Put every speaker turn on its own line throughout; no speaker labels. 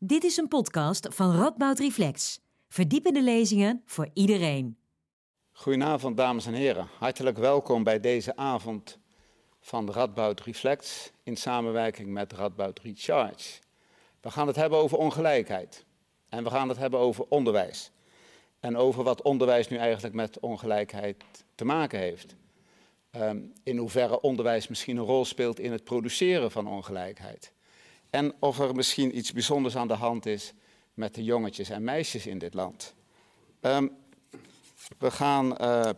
Dit is een podcast van Radboud Reflex. Verdiepende lezingen voor iedereen.
Goedenavond, dames en heren. Hartelijk welkom bij deze avond van Radboud Reflex in samenwerking met Radboud Recharge. We gaan het hebben over ongelijkheid en we gaan het hebben over onderwijs. En over wat onderwijs nu eigenlijk met ongelijkheid te maken heeft. Ehm, in hoeverre onderwijs misschien een rol speelt in het produceren van ongelijkheid. En of er misschien iets bijzonders aan de hand is met de jongetjes en meisjes in dit land. Um, we gaan uh,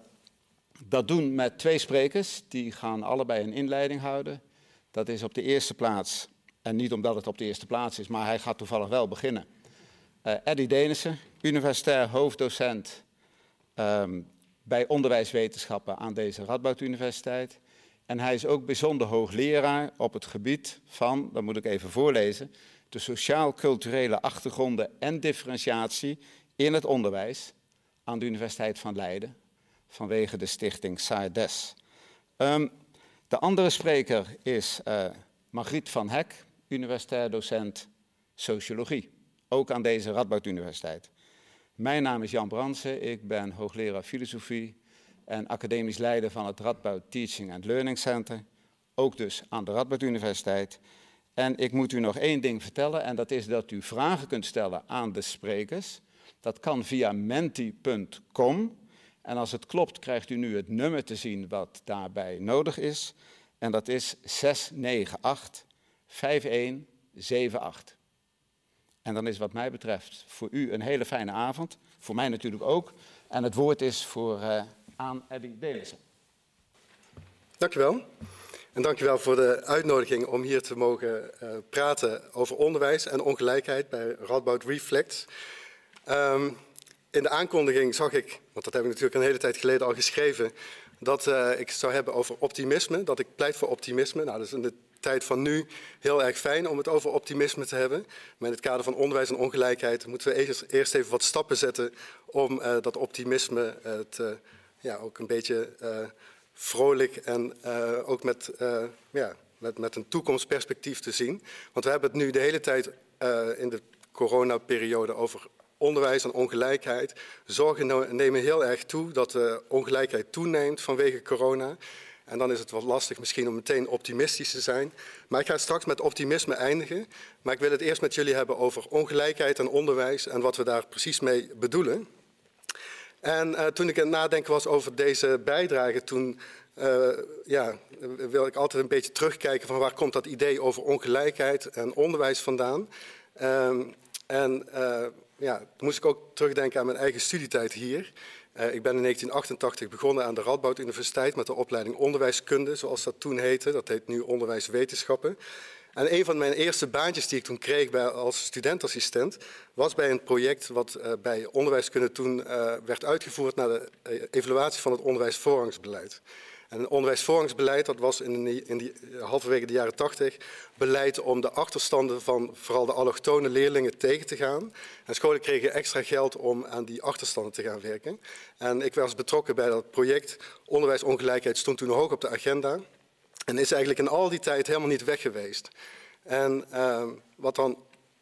dat doen met twee sprekers. Die gaan allebei een inleiding houden. Dat is op de eerste plaats, en niet omdat het op de eerste plaats is, maar hij gaat toevallig wel beginnen. Uh, Eddie Denissen, universitair hoofddocent um, bij onderwijswetenschappen aan deze Radboud Universiteit. En hij is ook bijzonder hoogleraar op het gebied van, dat moet ik even voorlezen, de sociaal-culturele achtergronden en differentiatie in het onderwijs aan de Universiteit van Leiden vanwege de stichting SAIDES. Um, de andere spreker is uh, Margriet van Hek, universitair docent sociologie, ook aan deze Radboud Universiteit. Mijn naam is Jan Bransen, ik ben hoogleraar filosofie en academisch leider van het Radboud Teaching and Learning Center, ook dus aan de Radboud Universiteit. En ik moet u nog één ding vertellen en dat is dat u vragen kunt stellen aan de sprekers. Dat kan via menti.com. En als het klopt, krijgt u nu het nummer te zien wat daarbij nodig is. En dat is 698 5178. En dan is wat mij betreft voor u een hele fijne avond. Voor mij natuurlijk ook. En het woord is voor uh, aan Eddie Delissen.
Dankjewel. En dankjewel voor de uitnodiging om hier te mogen uh, praten over onderwijs en ongelijkheid bij Radboud Reflect. Um, in de aankondiging zag ik, want dat heb ik natuurlijk een hele tijd geleden al geschreven, dat uh, ik zou hebben over optimisme, dat ik pleit voor optimisme. Nou, dat is in de tijd van nu heel erg fijn om het over optimisme te hebben. Maar in het kader van onderwijs en ongelijkheid moeten we eerst, even wat stappen zetten om uh, dat optimisme te, ja, ook een beetje vrolijk en ook met, ja, met, met een toekomstperspectief te zien. Want we hebben het nu de hele tijd in de coronaperiode over onderwijs en ongelijkheid. Zorgen nemen heel erg toe dat de ongelijkheid toeneemt vanwege corona. En dan is het wat lastig misschien om meteen optimistisch te zijn. Maar ik ga straks met optimisme eindigen. Maar ik wil het eerst met jullie hebben over ongelijkheid en onderwijs en wat we daar precies mee bedoelen. En uh, toen ik aan het nadenken was over deze bijdrage, toen uh, ja, wil ik altijd een beetje terugkijken van waar komt dat idee over ongelijkheid en onderwijs vandaan. Um, en uh, ja, moest ik ook terugdenken aan mijn eigen studietijd hier. Ik ben in 1988 begonnen aan de Radboud Universiteit met de opleiding onderwijskunde, zoals dat toen heette. Dat heet nu onderwijswetenschappen. En een van mijn eerste baantjes die ik toen kreeg bij, als studentassistent was bij een project wat uh, bij onderwijskunde toen uh, werd uitgevoerd naar de evaluatie van het onderwijsvoorrangsbeleid. En een onderwijsvormingsbeleid, dat was in, in die, halverwege de jaren tachtig, beleid om de achterstanden van vooral de allochtone leerlingen tegen te gaan. En scholen kregen extra geld om aan die achterstanden te gaan werken. En ik was betrokken bij dat project. Onderwijsongelijkheid stond toen hoog op de agenda. En is eigenlijk in al die tijd helemaal niet weg geweest. En uh, wat dan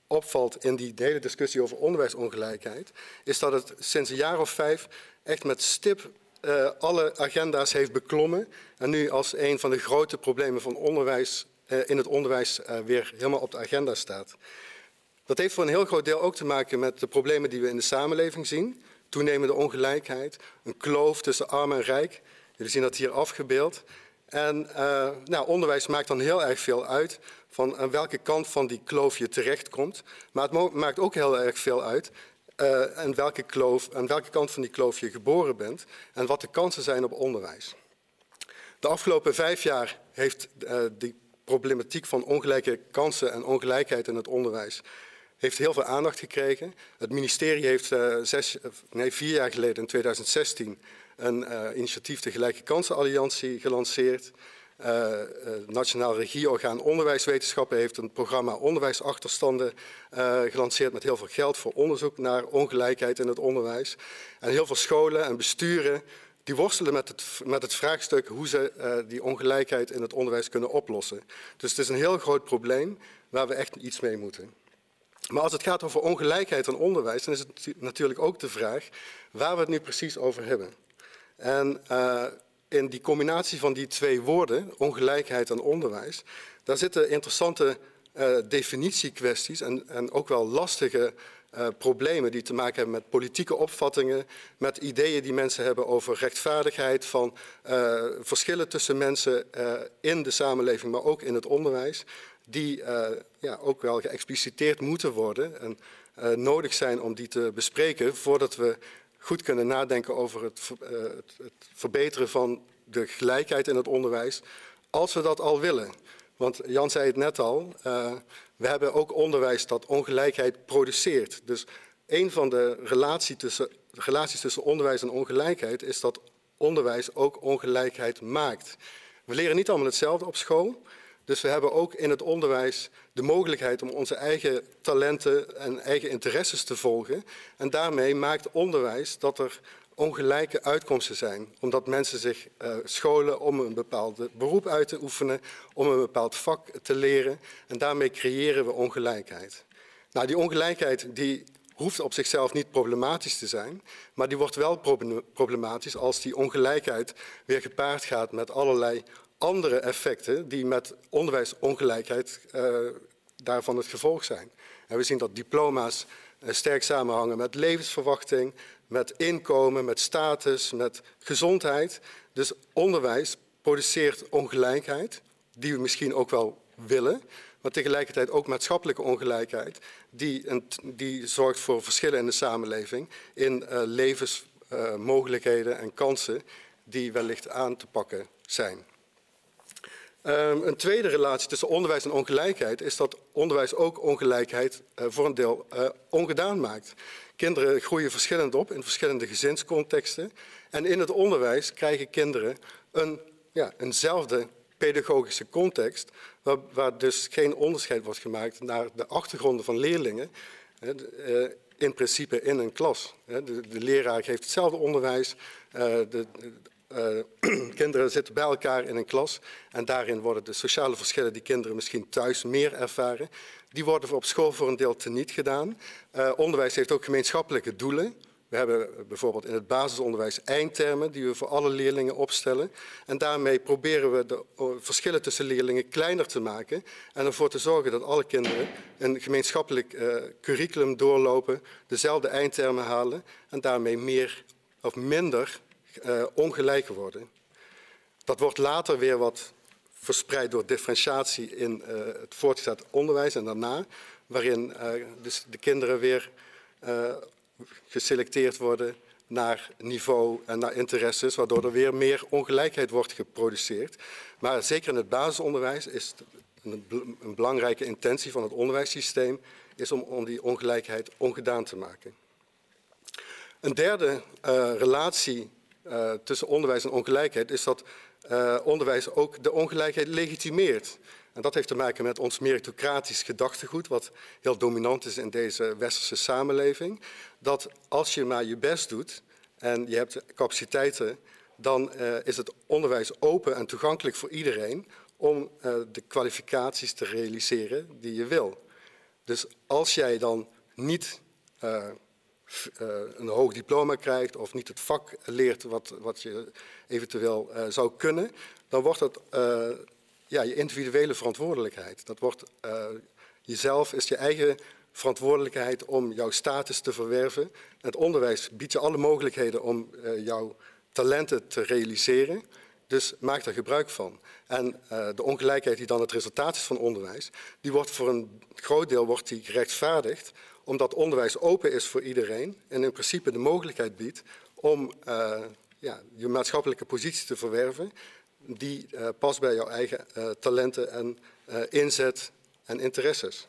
opvalt in die hele discussie over onderwijsongelijkheid, is dat het sinds een jaar of vijf echt met stip uh, alle agenda's heeft beklommen en nu als een van de grote problemen van onderwijs, uh, in het onderwijs uh, weer helemaal op de agenda staat. Dat heeft voor een heel groot deel ook te maken met de problemen die we in de samenleving zien. Toenemende ongelijkheid, een kloof tussen arm en rijk. Jullie zien dat hier afgebeeld. En nou, onderwijs maakt dan heel erg veel uit van aan welke kant van die kloof je terechtkomt. Maar het maakt ook heel erg veel uit uh, en welke kloof, aan welke kant van die kloof je geboren bent en wat de kansen zijn op onderwijs. De afgelopen vijf jaar heeft uh, die problematiek van ongelijke kansen en ongelijkheid in het onderwijs heeft heel veel aandacht gekregen. Het ministerie heeft nee, vier jaar geleden, in 2016, een initiatief de Gelijke Kansenalliantie gelanceerd. Uh, Nationaal Regieorgaan Onderwijswetenschappen heeft een programma onderwijsachterstanden gelanceerd met heel veel geld voor onderzoek naar ongelijkheid in het onderwijs. En heel veel scholen en besturen die worstelen met het, met het vraagstuk hoe ze die ongelijkheid in het onderwijs kunnen oplossen. Dus het is een heel groot probleem waar we echt iets mee moeten. Maar als het gaat over ongelijkheid en onderwijs, dan is het natuurlijk ook de vraag waar we het nu precies over hebben. En uh, in die combinatie van die twee woorden, ongelijkheid en onderwijs, daar zitten interessante uh, definitiekwesties en, en, ook wel lastige uh, problemen die te maken hebben met politieke opvattingen, met ideeën die mensen hebben over rechtvaardigheid, van verschillen tussen mensen in de samenleving, maar ook in het onderwijs, die ja, ook wel geëxpliciteerd moeten worden en nodig zijn om die te bespreken voordat we goed kunnen nadenken over het, uh, het, het, verbeteren van de gelijkheid in het onderwijs, als we dat al willen. Want Jan zei het net al, uh, we hebben ook onderwijs dat ongelijkheid produceert. Dus een van de tussen, relaties tussen onderwijs en ongelijkheid is dat onderwijs ook ongelijkheid maakt. We leren niet allemaal hetzelfde op school. Dus we hebben ook in het onderwijs de mogelijkheid om onze eigen talenten en eigen interesses te volgen. En daarmee maakt onderwijs dat er ongelijke uitkomsten zijn. Omdat mensen zich uh, scholen om een bepaald beroep uit te oefenen, om een bepaald vak te leren. En daarmee creëren we ongelijkheid. Nou, die ongelijkheid die hoeft op zichzelf niet problematisch te zijn, maar die wordt wel problematisch als die ongelijkheid weer gepaard gaat met allerlei andere effecten die met onderwijsongelijkheid uh, daarvan het gevolg zijn. En we zien dat diploma's uh, sterk samenhangen met levensverwachting, met inkomen, met status, met gezondheid. Dus onderwijs produceert ongelijkheid, die we misschien ook wel willen, maar tegelijkertijd ook maatschappelijke ongelijkheid, die, een, die zorgt voor verschillen in de samenleving, in uh, levensmogelijkheden en kansen die wellicht aan te pakken zijn. Um, een tweede relatie tussen onderwijs en ongelijkheid is dat onderwijs ook ongelijkheid uh, voor een deel uh, ongedaan maakt. Kinderen groeien verschillend op in verschillende gezinscontexten. En in het onderwijs krijgen kinderen een, ja, eenzelfde pedagogische context, waar, waar, dus geen onderscheid wordt gemaakt naar de achtergronden van leerlingen. Uh, in principe in een klas. De, de leraar geeft hetzelfde onderwijs, de, uh, kinderen zitten bij elkaar in een klas en daarin worden de sociale verschillen die kinderen misschien thuis meer ervaren, die worden op school voor een deel teniet gedaan. Uh, onderwijs heeft ook gemeenschappelijke doelen. We hebben bijvoorbeeld in het basisonderwijs eindtermen die we voor alle leerlingen opstellen. En daarmee proberen we de verschillen tussen leerlingen kleiner te maken en ervoor te zorgen dat alle kinderen een gemeenschappelijk curriculum doorlopen, dezelfde eindtermen halen en daarmee meer of minder uh, ongelijk worden. Dat wordt later weer wat verspreid door differentiatie in uh, het voortgezet onderwijs en daarna, waarin uh, dus de kinderen weer geselecteerd worden naar niveau en naar interesses, waardoor er weer meer ongelijkheid wordt geproduceerd. Maar zeker in het basisonderwijs is een, belangrijke intentie van het onderwijssysteem is om, om die ongelijkheid ongedaan te maken. Een derde relatie uh, tussen onderwijs en ongelijkheid is dat uh, onderwijs ook de ongelijkheid legitimeert. En dat heeft te maken met ons meritocratisch gedachtegoed, wat heel dominant is in deze westerse samenleving. Dat als je maar je best doet en je hebt capaciteiten, dan uh, is het onderwijs open en toegankelijk voor iedereen om de kwalificaties te realiseren die je wil. Dus als jij dan niet een hoog diploma krijgt of niet het vak leert wat, wat je eventueel uh, zou kunnen, dan wordt dat uh, ja, je individuele verantwoordelijkheid. Dat wordt jezelf is je eigen verantwoordelijkheid om jouw status te verwerven. Het onderwijs biedt je alle mogelijkheden om jouw talenten te realiseren. Dus maak daar gebruik van. En de ongelijkheid die dan het resultaat is van onderwijs, die wordt voor een groot deel wordt die gerechtvaardigd omdat onderwijs open is voor iedereen en in principe de mogelijkheid biedt om uh, ja, je maatschappelijke positie te verwerven die uh, past bij jouw eigen uh, talenten en inzet en interesses.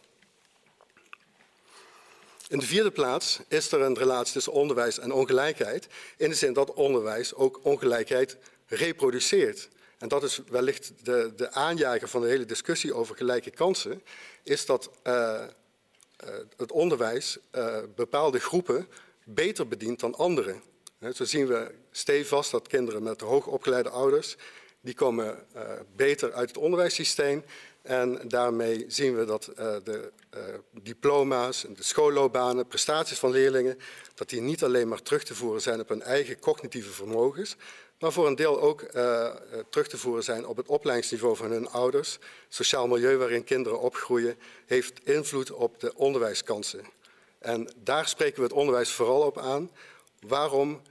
In de vierde plaats is er een relatie tussen onderwijs en ongelijkheid, in de zin dat onderwijs ook ongelijkheid reproduceert. En dat is wellicht de, de aanjager van de hele discussie over gelijke kansen, is dat het onderwijs uh, bepaalde groepen beter bedient dan anderen. Zo zien we stevast dat kinderen met hoogopgeleide ouders, die komen uh, beter uit het onderwijssysteem En daarmee zien we dat uh, de uh, diploma's de schoolloopbanen, prestaties van leerlingen, dat die niet alleen maar terug te voeren zijn op hun eigen cognitieve vermogens, maar voor een deel ook uh, terug te voeren zijn op het opleidingsniveau van hun ouders. Sociaal milieu waarin kinderen opgroeien heeft invloed op de onderwijskansen. En daar spreken we het onderwijs vooral op aan. Waarom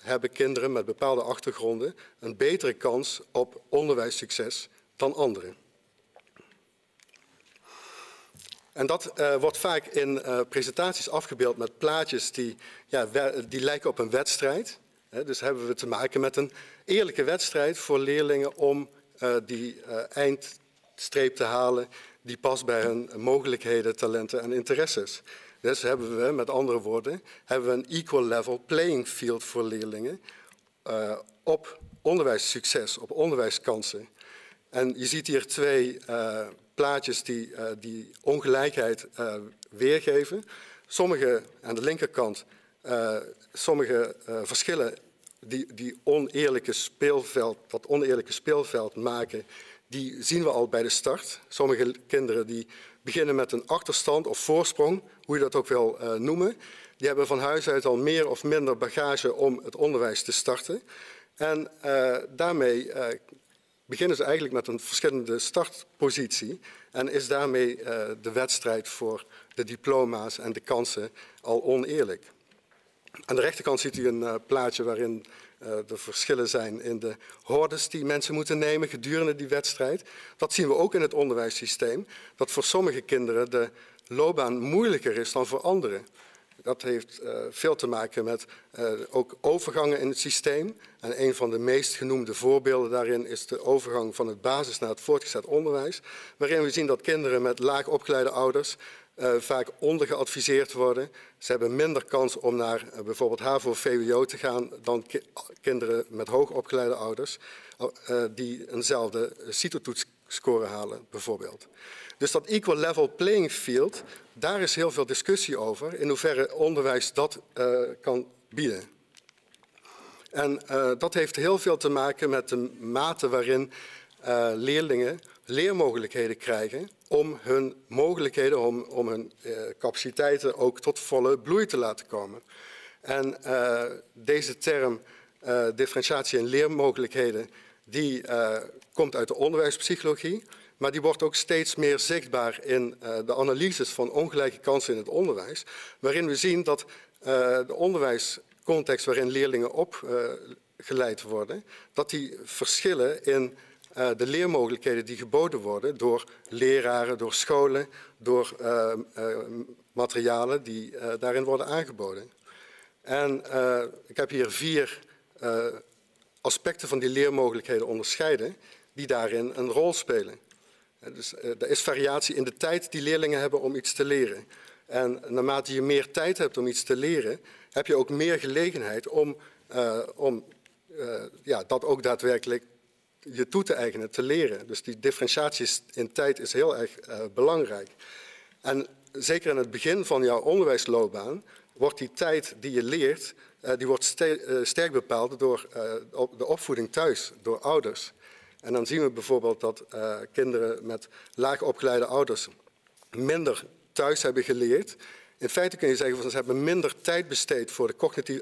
hebben kinderen met bepaalde achtergronden een betere kans op onderwijssucces dan anderen? En dat uh, wordt vaak in uh, presentaties afgebeeld met plaatjes die, ja, die lijken op een wedstrijd. Dus hebben we te maken met een eerlijke wedstrijd voor leerlingen om uh, die eindstreep te halen die past bij hun mogelijkheden, talenten en interesses. Dus hebben we, met andere woorden, hebben we een equal level playing field voor leerlingen op onderwijssucces, op onderwijskansen. En je ziet hier twee plaatjes die, uh, die ongelijkheid uh, weergeven. Sommige, aan de linkerkant, uh, sommige verschillen die, die oneerlijke speelveld, dat oneerlijke speelveld maken, die zien we al bij de start. Sommige kinderen die beginnen met een achterstand of voorsprong, hoe je dat ook wil noemen. Die hebben van huis uit al meer of minder bagage om het onderwijs te starten. En daarmee beginnen ze eigenlijk met een verschillende startpositie en is daarmee uh, de wedstrijd voor de diploma's en de kansen al oneerlijk. Aan de rechterkant ziet u een uh, plaatje waarin uh, de verschillen zijn in de hordes die mensen moeten nemen gedurende die wedstrijd. Dat zien we ook in het onderwijssysteem, dat voor sommige kinderen de loopbaan moeilijker is dan voor anderen. Dat heeft uh, veel te maken met uh, ook overgangen in het systeem. En een van de meest genoemde voorbeelden daarin is de overgang van het basis naar het voortgezet onderwijs. Waarin we zien dat kinderen met laag opgeleide ouders uh, vaak ondergeadviseerd worden. Ze hebben minder kans om naar bijvoorbeeld HAVO of VWO te gaan dan ki kinderen met hoogopgeleide ouders. die eenzelfde CITO-toetsscore halen bijvoorbeeld. Dus dat equal level playing field, daar is heel veel discussie over in hoeverre onderwijs dat uh, kan bieden. En uh, dat heeft heel veel te maken met de mate waarin uh, leerlingen leermogelijkheden krijgen om hun mogelijkheden, om, om hun capaciteiten ook tot volle bloei te laten komen. En deze term differentiatie en leermogelijkheden, die komt uit de onderwijspsychologie. Maar die wordt ook steeds meer zichtbaar in uh, de analyses van ongelijke kansen in het onderwijs. Waarin we zien dat uh, de onderwijscontext waarin leerlingen opgeleid worden, dat die verschillen in de leermogelijkheden die geboden worden door leraren, door scholen, door materialen die daarin worden aangeboden. En ik heb hier vier aspecten van die leermogelijkheden onderscheiden die daarin een rol spelen. Dus uh, er is variatie in de tijd die leerlingen hebben om iets te leren. En naarmate je meer tijd hebt om iets te leren, heb je ook meer gelegenheid om, uh, om ja, dat ook daadwerkelijk je toe te eigenen, te leren. Dus die differentiatie in tijd is heel erg belangrijk. En zeker in het begin van jouw onderwijsloopbaan wordt die tijd die je leert, die wordt sterk bepaald door de opvoeding thuis, door ouders. En dan zien we bijvoorbeeld dat kinderen met laag opgeleide ouders minder thuis hebben geleerd. In feite kun je zeggen dat ze hebben minder tijd besteed voor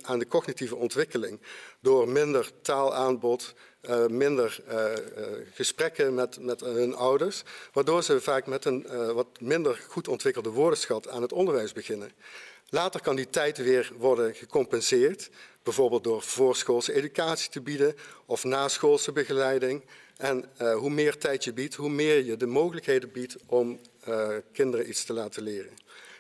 aan de cognitieve ontwikkeling. Door minder taalaanbod, minder gesprekken met, met hun ouders. Waardoor ze vaak met een wat minder goed ontwikkelde woordenschat aan het onderwijs beginnen. Later kan die tijd weer worden gecompenseerd. Bijvoorbeeld door voorschoolse educatie te bieden of naschoolse begeleiding. En uh, hoe meer tijd je biedt, hoe meer je de mogelijkheden biedt om uh, kinderen iets te laten leren.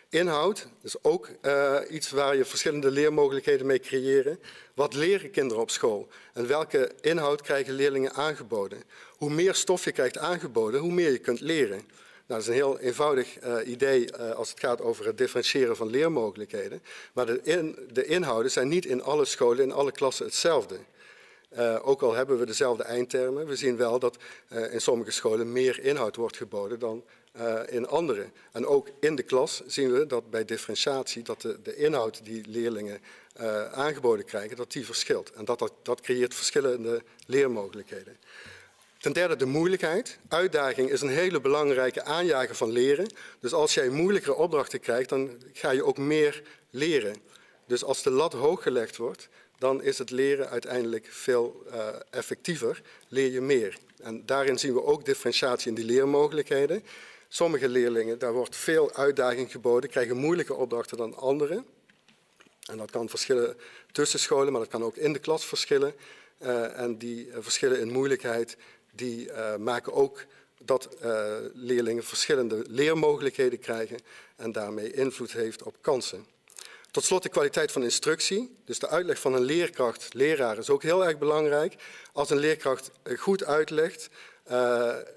Inhoud is ook uh, iets waar je verschillende leermogelijkheden mee creëren. Wat leren kinderen op school? En welke inhoud krijgen leerlingen aangeboden? Hoe meer stof je krijgt aangeboden, hoe meer je kunt leren. Nou, dat is een heel eenvoudig uh, idee uh, als het gaat over het differentiëren van leermogelijkheden. Maar de, de inhouden zijn niet in alle scholen, in alle klassen hetzelfde. Uh, ook al hebben we dezelfde eindtermen, we zien wel dat in sommige scholen meer inhoud wordt geboden dan in andere. En ook in de klas zien we dat bij differentiatie dat de, de inhoud die leerlingen aangeboden krijgen, dat die verschilt. En dat, dat creëert verschillende leermogelijkheden. Ten derde de moeilijkheid. Uitdaging is een hele belangrijke aanjager van leren. Dus als jij moeilijkere opdrachten krijgt, dan ga je ook meer leren. Dus als de lat hoog gelegd wordt, dan is het leren uiteindelijk veel uh, effectiever, leer je meer. En daarin zien we ook differentiatie in die leermogelijkheden. Sommige leerlingen, daar wordt veel uitdaging geboden, krijgen moeilijke opdrachten dan anderen. En dat kan verschillen tussen scholen, maar dat kan ook in de klas verschillen. Uh, en die uh, verschillen in moeilijkheid, die maken ook dat leerlingen verschillende leermogelijkheden krijgen en daarmee invloed heeft op kansen. Tot slot de kwaliteit van instructie. Dus de uitleg van een leerkracht, leraar, is ook heel erg belangrijk. Als een leerkracht eh, goed uitlegt,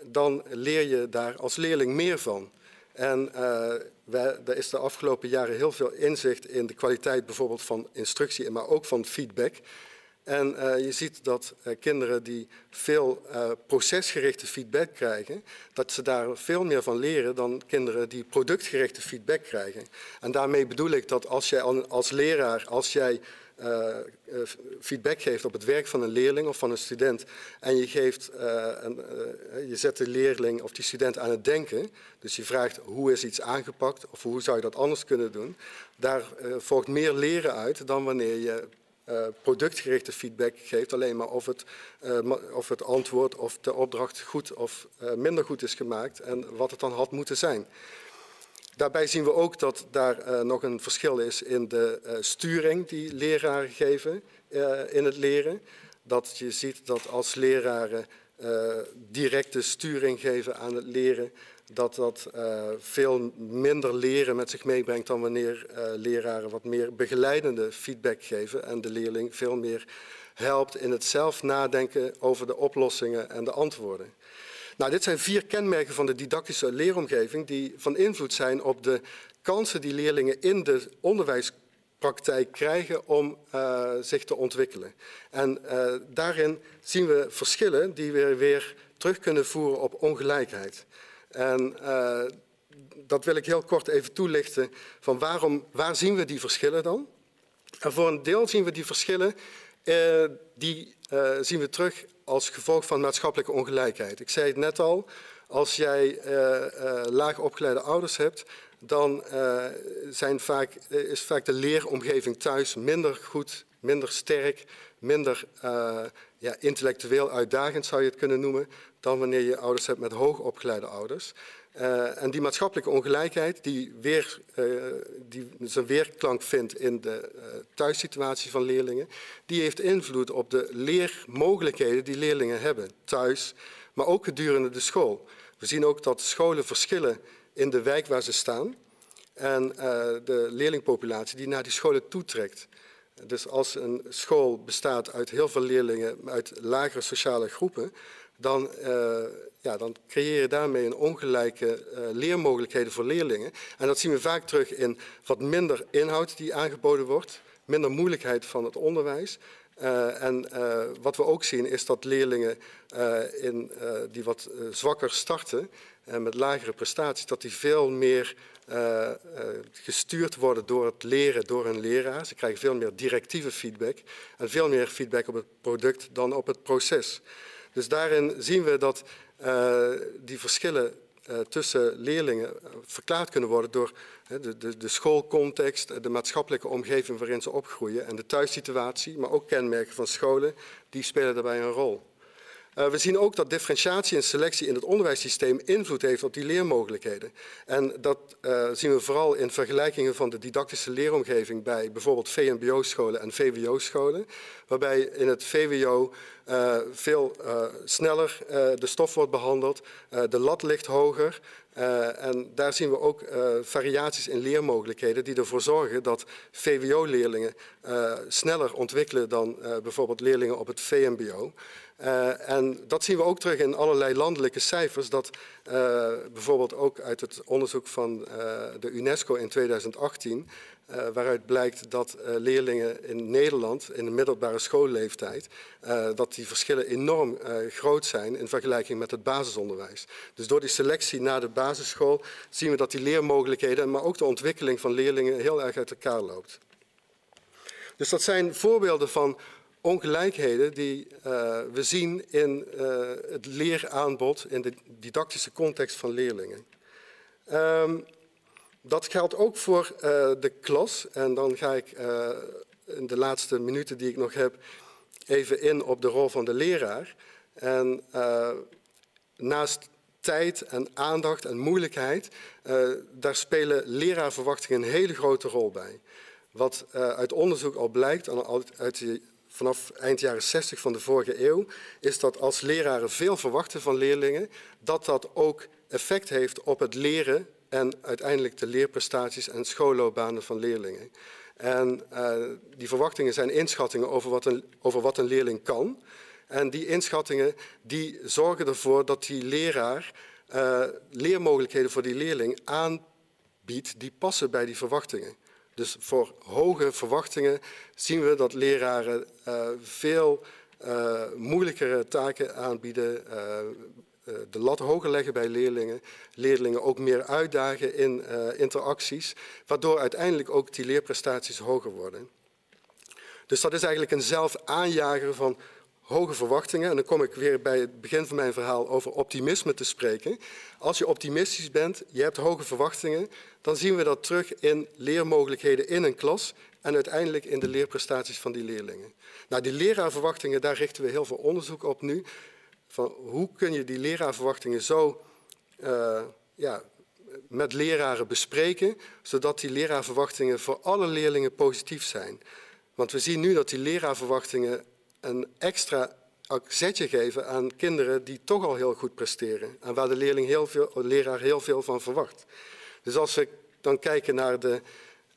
dan leer je daar als leerling meer van. En uh, wij, er is de afgelopen jaren heel veel inzicht in de kwaliteit bijvoorbeeld van instructie, maar ook van feedback. En uh, je ziet dat uh, kinderen die veel uh, procesgerichte feedback krijgen, dat ze daar veel meer van leren dan kinderen die productgerichte feedback krijgen. En daarmee bedoel ik dat als jij als leraar, als jij feedback geeft op het werk van een leerling of van een student en je, geeft, een, je zet de leerling of die student aan het denken, dus je vraagt hoe is iets aangepakt of hoe zou je dat anders kunnen doen, daar volgt meer leren uit dan wanneer je productgerichte feedback geeft, alleen maar of het, uh, of het antwoord of de opdracht goed of uh, minder goed is gemaakt en wat het dan had moeten zijn. Daarbij zien we ook dat daar nog een verschil is in de sturing die leraren geven in het leren. Dat je ziet dat als leraren directe sturing geven aan het leren, dat dat uh, veel minder leren met zich meebrengt dan wanneer uh, leraren wat meer begeleidende feedback geven en de leerling veel meer helpt in het zelf nadenken over de oplossingen en de antwoorden. Nou, dit zijn vier kenmerken van de didactische leeromgeving die van invloed zijn op de kansen die leerlingen in de onderwijspraktijk krijgen om uh, zich te ontwikkelen. En daarin zien we verschillen die we weer terug kunnen voeren op ongelijkheid. En uh, dat wil ik heel kort even toelichten van waarom, waar zien we die verschillen dan? En voor een deel zien we die verschillen, uh, die uh, zien we terug als gevolg van maatschappelijke ongelijkheid. Ik zei het net al, als jij laag opgeleide ouders hebt, dan zijn vaak, is vaak de leeromgeving thuis minder goed, minder sterk, minder ja, intellectueel uitdagend zou je het kunnen noemen, dan wanneer je ouders hebt met hoogopgeleide ouders. Uh, en die maatschappelijke ongelijkheid, die, weer, uh, die zijn weerklank vindt in de uh, thuissituatie van leerlingen, die heeft invloed op de leermogelijkheden die leerlingen hebben, thuis, maar ook gedurende de school. We zien ook dat scholen verschillen in de wijk waar ze staan en de leerlingpopulatie die naar die scholen toetrekt. Dus als een school bestaat uit heel veel leerlingen uit lagere sociale groepen, dan, uh, ja, dan creëer je daarmee een ongelijke uh, leermogelijkheden voor leerlingen. En dat zien we vaak terug in wat minder inhoud die aangeboden wordt, minder moeilijkheid van het onderwijs. Uh, en wat we ook zien is dat leerlingen in, die wat zwakker starten en met lagere prestaties, dat die veel meer gestuurd worden door het leren door een leraar. Ze krijgen veel meer directieve feedback en veel meer feedback op het product dan op het proces. Dus daarin zien we dat uh, die verschillen tussen leerlingen verklaard kunnen worden door de, de, de, schoolcontext, de maatschappelijke omgeving waarin ze opgroeien en de thuissituatie, maar ook kenmerken van scholen, die spelen daarbij een rol. Uh, we zien ook dat differentiatie en selectie in het onderwijssysteem invloed heeft op die leermogelijkheden. En dat uh, zien we vooral in vergelijkingen van de didactische leeromgeving bij bijvoorbeeld VMBO-scholen en VWO-scholen. Waarbij in het VWO uh, veel sneller de stof wordt behandeld, de lat ligt hoger. en daar zien we ook variaties in leermogelijkheden die ervoor zorgen dat VWO-leerlingen sneller ontwikkelen dan bijvoorbeeld leerlingen op het VMBO. Uh, en dat zien we ook terug in allerlei landelijke cijfers. Dat uh, bijvoorbeeld ook uit het onderzoek van uh, de UNESCO in 2018, waaruit blijkt dat leerlingen in Nederland in de middelbare schoolleeftijd, dat die verschillen enorm groot zijn in vergelijking met het basisonderwijs. Dus door die selectie naar de basisschool zien we dat die leermogelijkheden, maar ook de ontwikkeling van leerlingen heel erg uit elkaar loopt. Dus dat zijn voorbeelden van ongelijkheden die uh, we zien in uh, het leeraanbod, in de didactische context van leerlingen. Um, dat geldt ook voor uh, de klas. En dan ga ik in de laatste minuten die ik nog heb even in op de rol van de leraar. En naast tijd en aandacht en moeilijkheid, daar spelen leraarverwachtingen een hele grote rol bij. Wat uit onderzoek al blijkt, uit de vanaf eind jaren 60 van de vorige eeuw, is dat als leraren veel verwachten van leerlingen, dat dat ook effect heeft op het leren en uiteindelijk de leerprestaties en schoolloopbanen van leerlingen. En uh, die verwachtingen zijn inschattingen over wat, een, over wat een leerling kan. En die inschattingen die zorgen ervoor dat die leraar uh, leermogelijkheden voor die leerling aanbiedt die passen bij die verwachtingen. Dus voor hoge verwachtingen zien we dat leraren uh, veel uh, moeilijkere taken aanbieden, uh, de lat hoger leggen bij leerlingen, leerlingen ook meer uitdagen in interacties, waardoor uiteindelijk ook die leerprestaties hoger worden. Dus dat is eigenlijk een zelf aanjager van hoge verwachtingen. En dan kom ik weer bij het begin van mijn verhaal over optimisme te spreken. Als je optimistisch bent, je hebt hoge verwachtingen, dan zien we dat terug in leermogelijkheden in een klas en uiteindelijk in de leerprestaties van die leerlingen. Nou, die leraarverwachtingen, daar richten we heel veel onderzoek op nu. Van hoe kun je die leraarverwachtingen zo uh, ja, met leraren bespreken, zodat die leraarverwachtingen voor alle leerlingen positief zijn. Want we zien nu dat die leraarverwachtingen een extra zetje geven aan kinderen die toch al heel goed presteren en waar de leerling heel veel, de leraar heel veel van verwacht. Dus als we dan kijken naar de,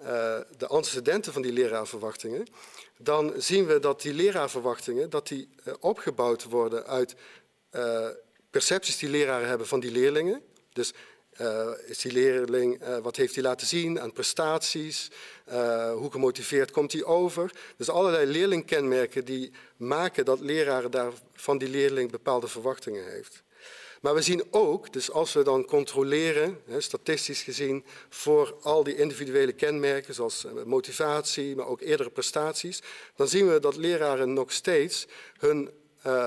uh, de antecedenten van die leraarverwachtingen, dan zien we dat die leraarverwachtingen dat die, uh, opgebouwd worden uit uh, percepties die leraren hebben van die leerlingen. Dus uh, is die leerling, uh, wat heeft hij laten zien aan prestaties? Uh, hoe gemotiveerd komt hij over? Dus allerlei leerlingkenmerken die maken dat leraren daar van die leerling bepaalde verwachtingen heeft. Maar we zien ook, dus als we dan controleren, hè, statistisch gezien, voor al die individuele kenmerken, zoals motivatie, maar ook eerdere prestaties, dan zien we dat leraren nog steeds hun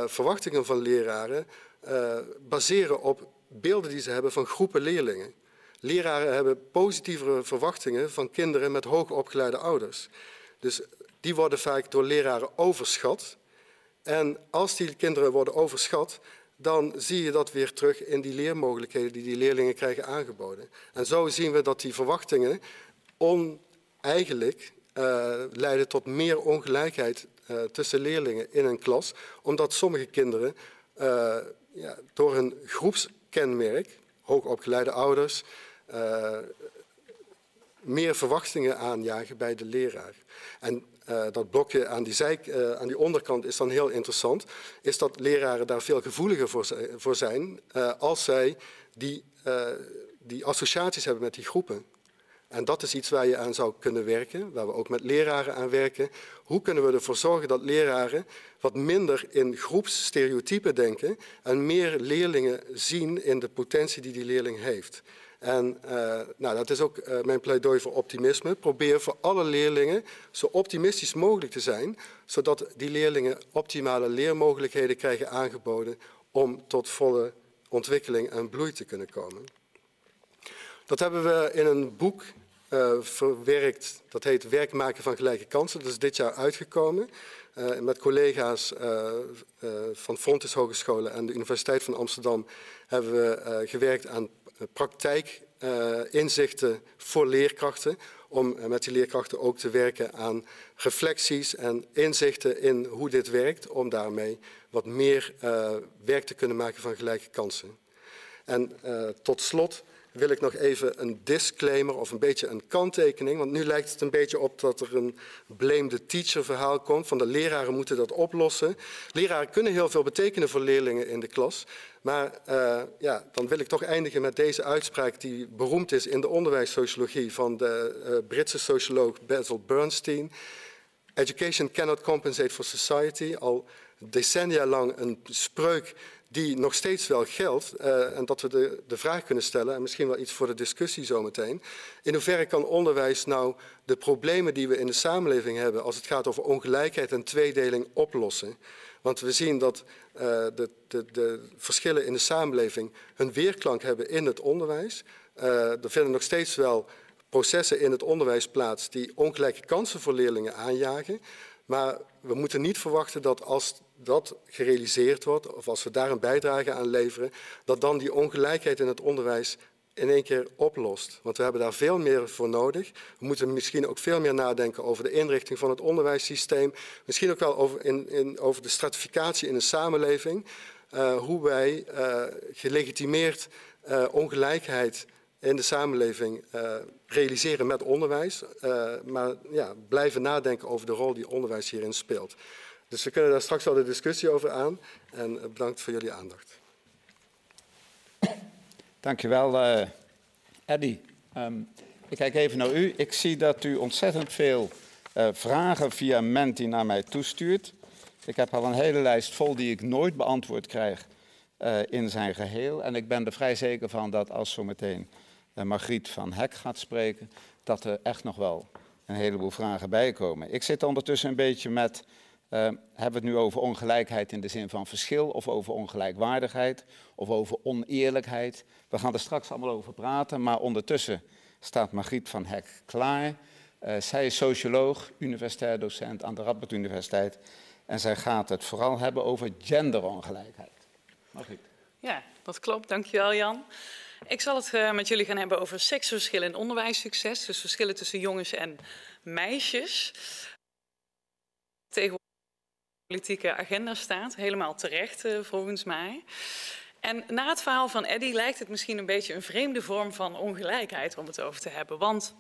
verwachtingen van leraren baseren op beelden die ze hebben van groepen leerlingen. Leraren hebben positievere verwachtingen van kinderen met hoogopgeleide ouders. Dus die worden vaak door leraren overschat. En als die kinderen worden overschat, dan zie je dat weer terug in die leermogelijkheden die die leerlingen krijgen aangeboden. En zo zien we dat die verwachtingen oneigenlijk uh, leiden tot meer ongelijkheid uh, tussen leerlingen in een klas, omdat sommige kinderen uh, ja, door hun groeps kenmerk, hoogopgeleide ouders, uh, meer verwachtingen aanjagen bij de leraar. En uh, dat blokje aan die, zijk, uh, aan die onderkant is dan heel interessant, is dat leraren daar veel gevoeliger voor, voor zijn als zij die, die associaties hebben met die groepen. En dat is iets waar je aan zou kunnen werken, waar we ook met leraren aan werken. Hoe kunnen we ervoor zorgen dat leraren wat minder in groepsstereotypen denken en meer leerlingen zien in de potentie die die leerling heeft? En uh, nou, dat is ook uh, mijn pleidooi voor optimisme. Probeer voor alle leerlingen zo optimistisch mogelijk te zijn, zodat die leerlingen optimale leermogelijkheden krijgen aangeboden om tot volle ontwikkeling en bloei te kunnen komen. Dat hebben we in een boek uh, verwerkt. Dat heet Werk maken van gelijke kansen. Dat is dit jaar uitgekomen. Uh, met collega's uh, van Fontes Hogescholen en de Universiteit van Amsterdam hebben we gewerkt aan praktijkinzichten voor leerkrachten. Om met die leerkrachten ook te werken aan reflecties en inzichten in hoe dit werkt. Om daarmee wat meer werk te kunnen maken van gelijke kansen. En tot slot wil ik nog even een disclaimer of een beetje een kanttekening. Want nu lijkt het een beetje op dat er een blame the teacher verhaal komt. Van de leraren moeten dat oplossen. Leraren kunnen heel veel betekenen voor leerlingen in de klas. Maar uh, ja, dan wil ik toch eindigen met deze uitspraak die beroemd is in de onderwijssociologie van de uh, Britse socioloog Basil Bernstein. Education cannot compensate for society. Al decennia lang een spreuk die nog steeds wel geldt. Uh, en dat we de, de vraag kunnen stellen, en misschien wel iets voor de discussie zometeen. In hoeverre kan onderwijs nou de problemen die we in de samenleving hebben als het gaat over ongelijkheid en tweedeling oplossen? Want we zien dat uh, de, de, de, verschillen in de samenleving hun weerklank hebben in het onderwijs. Uh, er vinden nog steeds wel processen in het onderwijs plaats die ongelijke kansen voor leerlingen aanjagen. Maar we moeten niet verwachten dat als dat gerealiseerd wordt, of als we daar een bijdrage aan leveren, dat dan die ongelijkheid in het onderwijs in één keer oplost. Want we hebben daar veel meer voor nodig. We moeten misschien ook veel meer nadenken over de inrichting van het onderwijssysteem. Misschien ook wel over, in, in, over de stratificatie in de samenleving. Uh, hoe wij uh, gelegitimeerd uh, ongelijkheid in de samenleving realiseren met onderwijs. Maar ja, blijven nadenken over de rol die onderwijs hierin speelt. Dus we kunnen daar straks wel de discussie over aan. En uh, bedankt voor jullie aandacht.
Dankjewel, uh, Eddy. Um, ik kijk even naar u. Ik zie dat u ontzettend veel vragen via Menti naar mij toestuurt. Ik heb al een hele lijst vol die ik nooit beantwoord krijg in zijn geheel. En ik ben er vrij zeker van dat als zometeen Margriet van Hek gaat spreken, dat er echt nog wel een heleboel vragen bij komen. Ik zit ondertussen een beetje met, uh, hebben we het nu over ongelijkheid in de zin van verschil, of over ongelijkwaardigheid, of over oneerlijkheid. We gaan er straks allemaal over praten, maar ondertussen staat Margriet van Hek klaar. Uh, zij is socioloog, universitair docent aan de Radboud Universiteit. En zij gaat het vooral hebben over genderongelijkheid. Margriet.
Ja, dat klopt. Dankjewel Jan. Ik zal het uh, met jullie gaan hebben over seksverschillen in onderwijssucces. Dus verschillen tussen jongens en meisjes. Tegenwoordig politieke agenda staat. Helemaal terecht uh, volgens mij. En na het verhaal van Eddy lijkt het misschien een beetje een vreemde vorm van ongelijkheid om het over te hebben. Want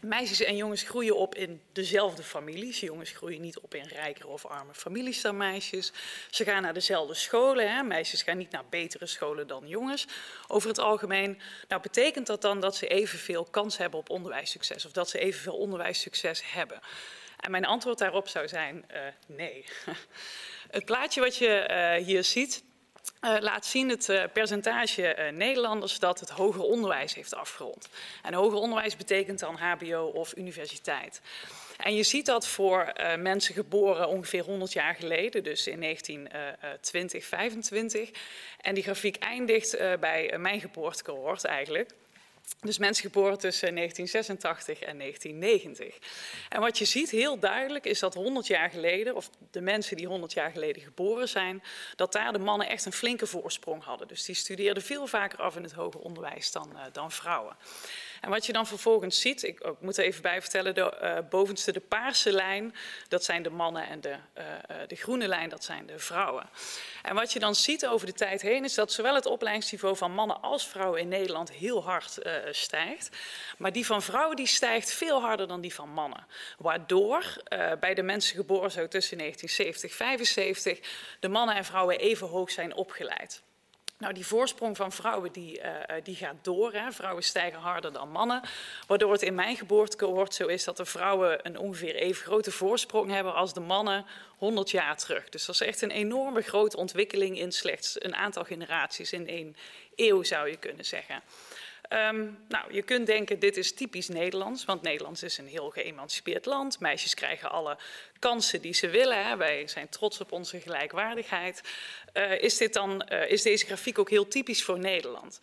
Meisjes en jongens groeien op in dezelfde families. Jongens groeien niet op in rijkere of arme families dan meisjes. Ze gaan naar dezelfde scholen. Hè. Meisjes gaan niet naar betere scholen dan jongens. Over het algemeen. Nou, betekent dat dan dat ze evenveel kans hebben op onderwijssucces? Of dat ze evenveel onderwijssucces hebben? En mijn antwoord daarop zou zijn uh, nee. het plaatje wat je uh, hier ziet uh, laat zien het percentage Nederlanders dat het hoger onderwijs heeft afgerond. En hoger onderwijs betekent dan HBO of universiteit. En je ziet dat voor mensen geboren ongeveer 100 jaar geleden, dus in 1920, 25. En die grafiek eindigt bij mijn geboortecohort eigenlijk. Dus mensen geboren tussen 1986 en 1990. En wat je ziet heel duidelijk is dat 100 jaar geleden, of de mensen die 100 jaar geleden geboren zijn, dat daar de mannen echt een flinke voorsprong hadden. Dus die studeerden veel vaker af in het hoger onderwijs dan, uh, dan vrouwen. En wat je dan vervolgens ziet, ik, ik moet even bij vertellen, de uh, bovenste, de paarse lijn, dat zijn de mannen en de, uh, de groene lijn, dat zijn de vrouwen. En wat je dan ziet over de tijd heen, is dat zowel het opleidingsniveau van mannen als vrouwen in Nederland heel hard stijgt. Maar die van vrouwen die stijgt veel harder dan die van mannen. Waardoor bij de mensen geboren zo tussen 1970 en 75 de mannen en vrouwen even hoog zijn opgeleid. Nou, die voorsprong van vrouwen die, uh, die gaat door. Hè. Vrouwen stijgen harder dan mannen. Waardoor het in mijn geboortecohort zo is dat de vrouwen een ongeveer even grote voorsprong hebben als de mannen 100 jaar terug. Dus dat is echt een enorme grote ontwikkeling in slechts een aantal generaties. In één eeuw zou je kunnen zeggen. Um, nou, je kunt denken, dit is typisch Nederlands, want Nederland is een heel geëmancipeerd land. Meisjes krijgen alle kansen die ze willen. Hè. Wij zijn trots op onze gelijkwaardigheid. Uh, is, dit dan, uh, is deze grafiek ook heel typisch voor Nederland?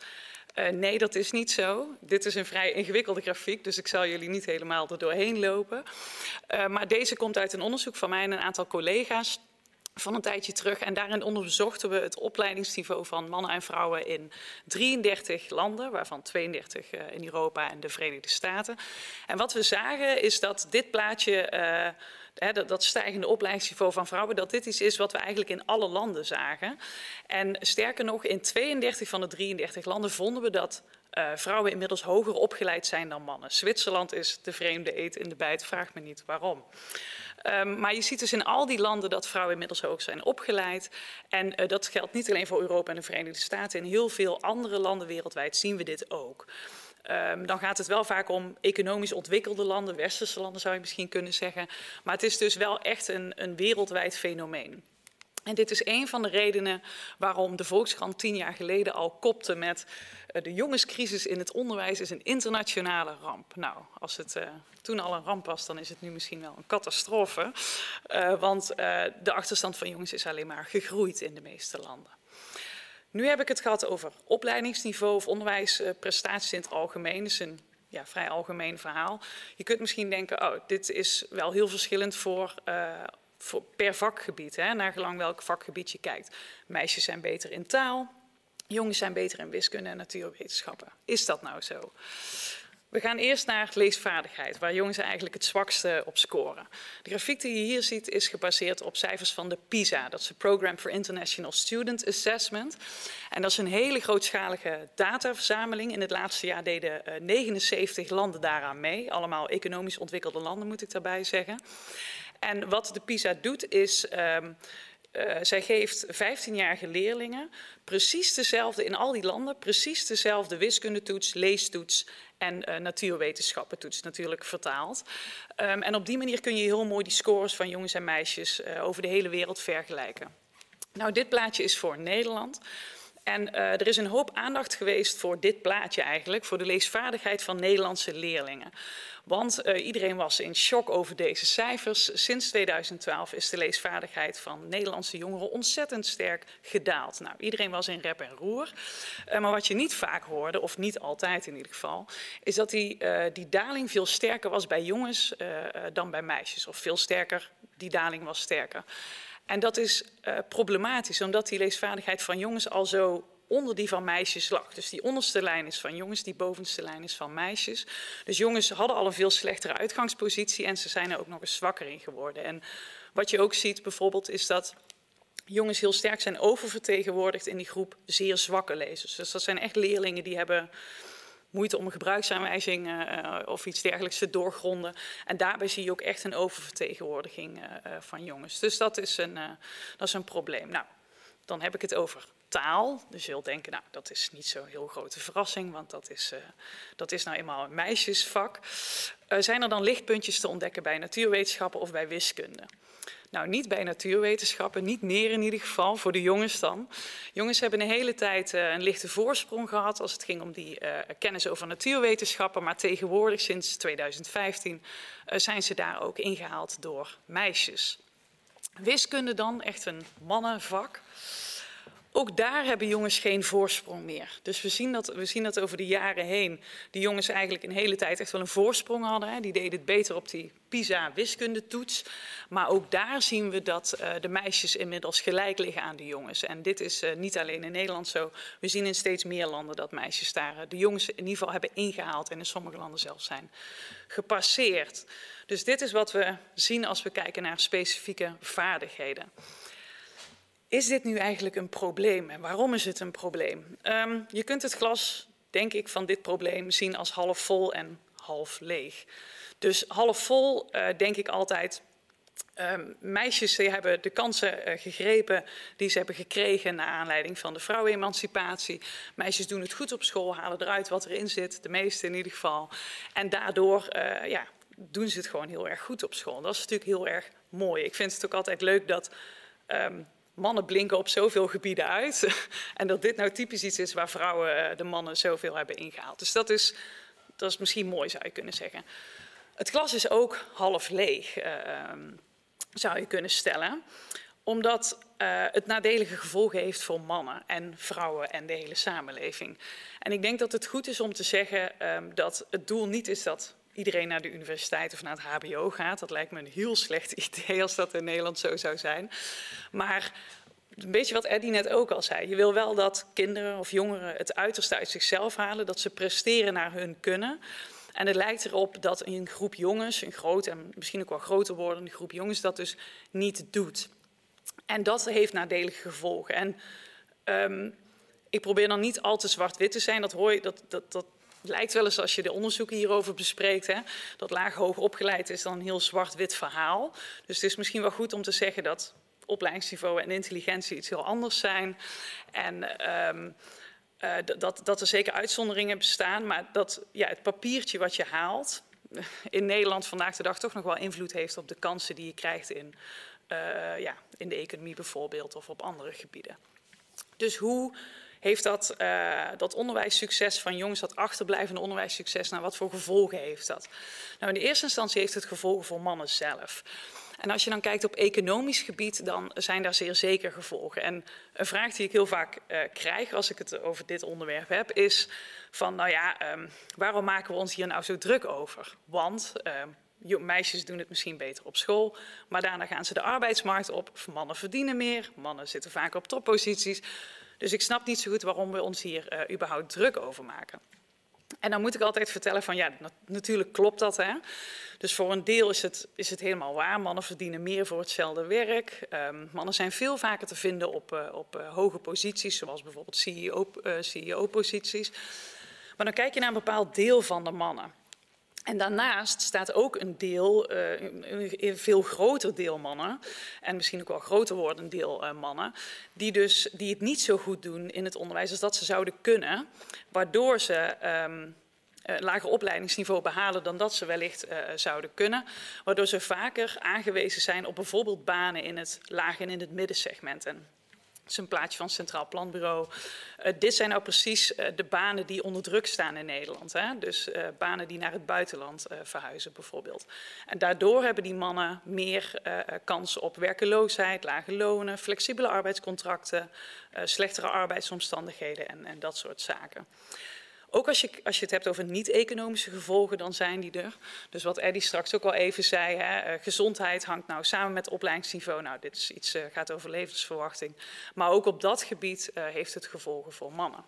Uh, nee, dat is niet zo. Dit is een vrij ingewikkelde grafiek, dus ik zal jullie niet helemaal er doorheen lopen. Maar deze komt uit een onderzoek van mij en een aantal collega's van een tijdje terug. En daarin onderzochten we het opleidingsniveau van mannen en vrouwen in 33 landen, waarvan 32 uh, in Europa en de Verenigde Staten. En wat we zagen is dat dit plaatje, uh, dat, dat, stijgende opleidingsniveau van vrouwen, dat dit iets is wat we eigenlijk in alle landen zagen. En sterker nog, in 32 van de 33 landen vonden we dat uh, vrouwen inmiddels hoger opgeleid zijn dan mannen. Zwitserland is de vreemde eet in de bijt, vraag me niet waarom. Um, maar je ziet dus in al die landen dat vrouwen inmiddels hoog zijn opgeleid. En uh, dat geldt niet alleen voor Europa en de Verenigde Staten. In heel veel andere landen wereldwijd zien we dit ook. Um, dan gaat het wel vaak om economisch ontwikkelde landen, westerse landen zou je misschien kunnen zeggen. Maar het is dus wel echt een, een wereldwijd fenomeen. En dit is een van de redenen waarom de Volkskrant tien jaar geleden al kopte met uh, de jongenscrisis in het onderwijs is een internationale ramp. Nou, als het uh, toen al een ramp was, dan is het nu misschien wel een catastrofe. Uh, want de achterstand van jongens is alleen maar gegroeid in de meeste landen. Nu heb ik het gehad over opleidingsniveau of onderwijsprestaties in het algemeen. Dat is een ja, vrij algemeen verhaal. Je kunt misschien denken, oh, dit is wel heel verschillend voor, per vakgebied, hè, naar gelang welk vakgebied je kijkt. Meisjes zijn beter in taal, jongens zijn beter in wiskunde en natuurwetenschappen. Is dat nou zo? We gaan eerst naar leesvaardigheid, waar jongens eigenlijk het zwakste op scoren. De grafiek die je hier ziet is gebaseerd op cijfers van de PISA. Dat is de Program for International Student Assessment. En dat is een hele grootschalige dataverzameling. In het laatste jaar deden 79 eh, landen daaraan mee. Allemaal economisch ontwikkelde landen, moet ik daarbij zeggen. En wat de PISA doet is, um, uh, zij geeft 15-jarige leerlingen precies dezelfde, in al die landen, precies dezelfde wiskundetoets, leestoets en uh, natuurwetenschappentoets natuurlijk vertaald. Um, en op die manier kun je heel mooi die scores van jongens en meisjes uh, over de hele wereld vergelijken. Nou, dit plaatje is voor Nederland. En er is een hoop aandacht geweest voor dit plaatje eigenlijk, voor de leesvaardigheid van Nederlandse leerlingen. Want uh, iedereen was in shock over deze cijfers. Sinds 2012 is de leesvaardigheid van Nederlandse jongeren ontzettend sterk gedaald. Nou, iedereen was in rep en roer. Uh, maar wat je niet vaak hoorde, of niet altijd in ieder geval, is dat die, uh, die daling veel sterker was bij jongens dan bij meisjes. Of veel sterker, die daling was sterker. En dat is problematisch, omdat die leesvaardigheid van jongens al zo onder die van meisjes lag. Dus die onderste lijn is van jongens, die bovenste lijn is van meisjes. Dus jongens hadden al een veel slechtere uitgangspositie en ze zijn er ook nog eens zwakker in geworden. En wat je ook ziet bijvoorbeeld is dat jongens heel sterk zijn oververtegenwoordigd in die groep zeer zwakke lezers. Dus dat zijn echt leerlingen die hebben moeite om een gebruiksaanwijzing uh, of iets dergelijks te doorgronden. En daarbij zie je ook echt een oververtegenwoordiging uh, van jongens. Dus dat is een, dat is een probleem. Nou, dan heb ik het over taal. Dus je zult denken, nou, dat is niet zo'n heel grote verrassing, want dat is, uh, dat is nou eenmaal een meisjesvak. Uh, zijn er dan lichtpuntjes te ontdekken bij natuurwetenschappen of bij wiskunde? Nou, niet bij natuurwetenschappen, niet meer in ieder geval, voor de jongens dan. Jongens hebben een hele tijd uh, een lichte voorsprong gehad als het ging om die kennis over natuurwetenschappen, maar tegenwoordig, sinds 2015, zijn ze daar ook ingehaald door meisjes. Wiskunde dan, echt een mannenvak. Ook daar hebben jongens geen voorsprong meer. Dus we zien dat, we zien dat over de jaren heen die jongens eigenlijk een hele tijd echt wel een voorsprong hadden. Hè. Die deden het beter op die PISA-wiskundetoets. Maar ook daar zien we dat uh, de meisjes inmiddels gelijk liggen aan de jongens. En dit is uh, niet alleen in Nederland zo. We zien in steeds meer landen dat meisjes daar uh, de jongens in ieder geval hebben ingehaald. En in sommige landen zelfs zijn gepasseerd. Dus dit is wat we zien als we kijken naar specifieke vaardigheden. Is dit nu eigenlijk een probleem en waarom is het een probleem? Um, je kunt het glas, denk ik, van dit probleem zien als half vol en half leeg. Dus half vol uh, denk ik altijd. Um, meisjes hebben de kansen uh, gegrepen die ze hebben gekregen naar aanleiding van de vrouwenemancipatie. Meisjes doen het goed op school, halen eruit wat erin zit, de meeste in ieder geval. En daardoor uh, ja, doen ze het gewoon heel erg goed op school. Dat is natuurlijk heel erg mooi. Ik vind het ook altijd leuk dat um, mannen blinken op zoveel gebieden uit. en dat dit nou typisch iets is waar vrouwen eh, de mannen zoveel hebben ingehaald. Dus dat is, dat is misschien mooi, zou je kunnen zeggen. Het glas is ook half leeg, uh, zou je kunnen stellen. Omdat uh, het nadelige gevolgen heeft voor mannen en vrouwen en de hele samenleving. En ik denk dat het goed is om te zeggen um, dat het doel niet is dat iedereen naar de universiteit of naar het HBO gaat. Dat lijkt me een heel slecht idee als dat in Nederland zo zou zijn. Maar een beetje wat Eddie net ook al zei. Je wil wel dat kinderen of jongeren het uiterste uit zichzelf halen, dat ze presteren naar hun kunnen. En het lijkt erop dat een groep jongens, een grote en misschien ook wel groter wordende groep jongens, dat dus niet doet. En dat heeft nadelige gevolgen. En um, ik probeer dan niet al te zwart-wit te zijn. Dat hoor je, dat, dat, dat lijkt wel eens als je de onderzoeken hierover bespreekt, hè, dat laag hoog opgeleid is dan een heel zwart-wit verhaal. Dus het is misschien wel goed om te zeggen dat opleidingsniveau en intelligentie iets heel anders zijn. En um, uh, dat, dat er zeker uitzonderingen bestaan, maar dat ja, het papiertje wat je haalt in Nederland vandaag de dag toch nog wel invloed heeft op de kansen die je krijgt in uh, ja, in de economie bijvoorbeeld of op andere gebieden. Dus hoe heeft dat, uh, dat onderwijssucces van jongens, dat achterblijvende onderwijssucces, nou wat voor gevolgen heeft dat? Nou, in de eerste instantie heeft het gevolgen voor mannen zelf. En als je dan kijkt op economisch gebied, dan zijn daar zeer zeker gevolgen. En een vraag die ik heel vaak uh, krijg als ik het over dit onderwerp heb, is van, nou ja, um, waarom maken we ons hier nou zo druk over? Want uh, meisjes doen het misschien beter op school, maar daarna gaan ze de arbeidsmarkt op. Mannen verdienen meer, mannen zitten vaak op topposities. Dus ik snap niet zo goed waarom we ons hier uh, überhaupt druk over maken. En dan moet ik altijd vertellen van ja, natuurlijk klopt dat. Hè? Dus voor een deel is het, is het helemaal waar. Mannen verdienen meer voor hetzelfde werk. Um, mannen zijn veel vaker te vinden op, uh, op uh, hoge posities, zoals bijvoorbeeld CEO-posities. CEO maar dan kijk je naar een bepaald deel van de mannen. En daarnaast staat ook een deel, uh, een veel groter deel mannen, en misschien ook wel groter wordend deel uh, mannen, die, dus, die het niet zo goed doen in het onderwijs als dat ze zouden kunnen, waardoor ze um, lager opleidingsniveau behalen dan dat ze wellicht zouden kunnen, waardoor ze vaker aangewezen zijn op bijvoorbeeld banen in het laag en in het middensegment. En is een plaatje van het Centraal Planbureau. Uh, dit zijn nou precies uh, de banen die onder druk staan in Nederland. Hè? Dus uh, banen die naar het buitenland verhuizen bijvoorbeeld. En daardoor hebben die mannen meer kansen op werkeloosheid, lage lonen, flexibele arbeidscontracten, slechtere arbeidsomstandigheden en, en dat soort zaken. Ook als je, als je het hebt over niet-economische gevolgen, dan zijn die er. Dus wat Eddie straks ook al even zei, hè, uh, gezondheid hangt nou samen met opleidingsniveau. Nou, dit is iets, uh, gaat over levensverwachting. Maar ook op dat gebied uh, heeft het gevolgen voor mannen.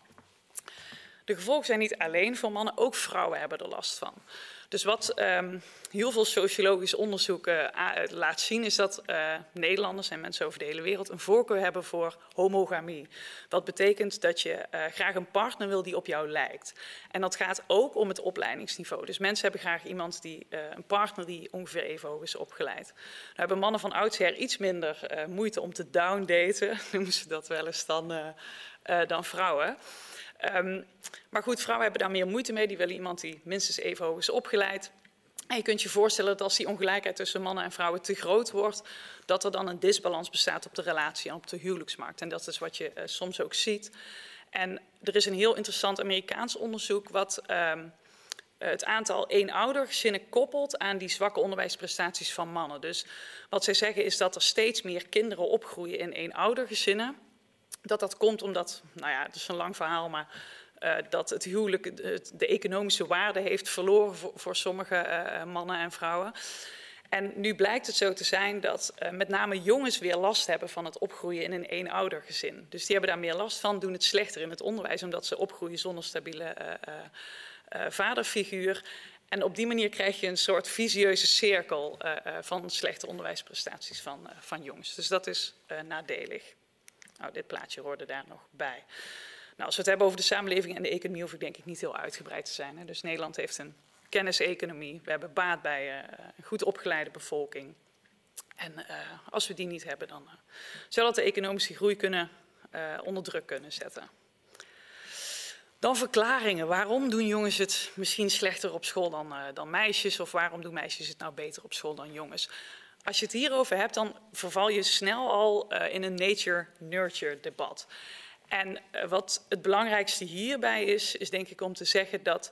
De gevolgen zijn niet alleen voor mannen, ook vrouwen hebben er last van. Dus wat um, heel veel sociologisch onderzoek uh, laat zien, is dat uh, Nederlanders en mensen over de hele wereld een voorkeur hebben voor homogamie. Dat betekent dat je uh, graag een partner wil die op jou lijkt. En dat gaat ook om het opleidingsniveau. Dus mensen hebben graag iemand die, een partner die ongeveer even hoog is opgeleid. Dan hebben mannen van oudsher iets minder moeite om te downdaten, noemen ze dat wel eens, dan, dan vrouwen. Um, maar goed, vrouwen hebben daar meer moeite mee. Die willen iemand die minstens even hoog is opgeleid. En je kunt je voorstellen dat als die ongelijkheid tussen mannen en vrouwen te groot wordt, dat er dan een disbalans bestaat op de relatie en op de huwelijksmarkt. En dat is wat je uh, soms ook ziet. En er is een heel interessant Amerikaans onderzoek wat um, het aantal eenoudergezinnen koppelt aan die zwakke onderwijsprestaties van mannen. Dus wat zij zeggen is dat er steeds meer kinderen opgroeien in eenoudergezinnen. Dat dat komt omdat, nou ja, het is een lang verhaal, maar uh, dat het huwelijk de, economische waarde heeft verloren voor, voor sommige uh, mannen en vrouwen. En nu blijkt het zo te zijn dat met name jongens weer last hebben van het opgroeien in een eenoudergezin. Dus die hebben daar meer last van, doen het slechter in het onderwijs, omdat ze opgroeien zonder stabiele vaderfiguur. En op die manier krijg je een soort visieuze cirkel van slechte onderwijsprestaties van, van jongens. Dus dat is nadelig. Nou, dit plaatje hoorde daar nog bij. Nou, als we het hebben over de samenleving en de economie, hoef ik denk ik niet heel uitgebreid te zijn. Hè. Dus Nederland heeft een kenniseconomie. We hebben baat bij uh, een goed opgeleide bevolking. En uh, als we die niet hebben, dan uh, zal dat de economische groei kunnen, onder druk kunnen zetten. Dan verklaringen. Waarom doen jongens het misschien slechter op school dan, dan meisjes? Of waarom doen meisjes het nou beter op school dan jongens? Als je het hierover hebt, dan verval je snel al uh, in een nature-nurture debat. En uh, wat het belangrijkste hierbij is, is denk ik om te zeggen dat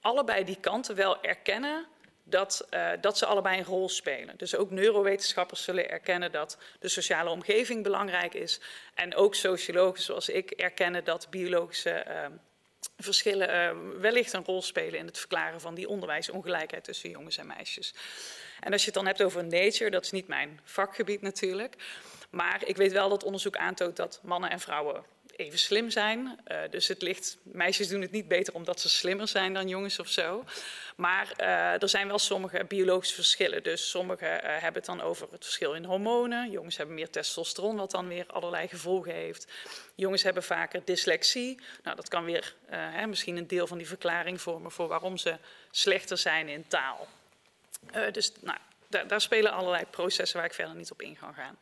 allebei die kanten wel erkennen dat, uh, dat ze allebei een rol spelen. Dus ook neurowetenschappers zullen erkennen dat de sociale omgeving belangrijk is. En ook sociologen zoals ik erkennen dat biologische verschillen wellicht een rol spelen in het verklaren van die onderwijsongelijkheid tussen jongens en meisjes. En als je het dan hebt over nature, dat is niet mijn vakgebied natuurlijk. Maar ik weet wel dat onderzoek aantoont dat mannen en vrouwen even slim zijn. Uh, dus het ligt, meisjes doen het niet beter omdat ze slimmer zijn dan jongens of zo. Maar uh, er zijn wel sommige biologische verschillen. Dus sommigen uh, hebben het dan over het verschil in hormonen. Jongens hebben meer testosteron, wat dan weer allerlei gevolgen heeft. Jongens hebben vaker dyslexie. Nou, dat kan weer hè, misschien een deel van die verklaring vormen voor waarom ze slechter zijn in taal. Uh, dus nou, daar, spelen allerlei processen waar ik verder niet op in ga gaan.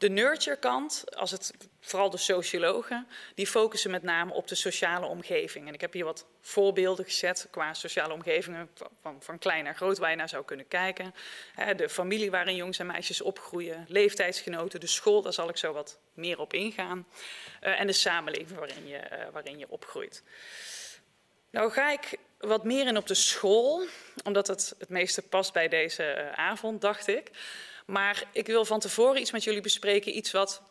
De nurture kant, als het, vooral de sociologen, die focussen met name op de sociale omgeving. En ik heb hier wat voorbeelden gezet qua sociale omgevingen, van, van klein naar groot, waar je naar zou kunnen kijken. De familie waarin jongens en meisjes opgroeien, leeftijdsgenoten, de school, daar zal ik zo wat meer op ingaan. Eh, en de samenleving waarin je, eh, waarin je opgroeit. Nou ga ik wat meer in op de school, omdat het het meeste past bij deze eh, avond, dacht ik. Maar ik wil van tevoren iets met jullie bespreken, iets wat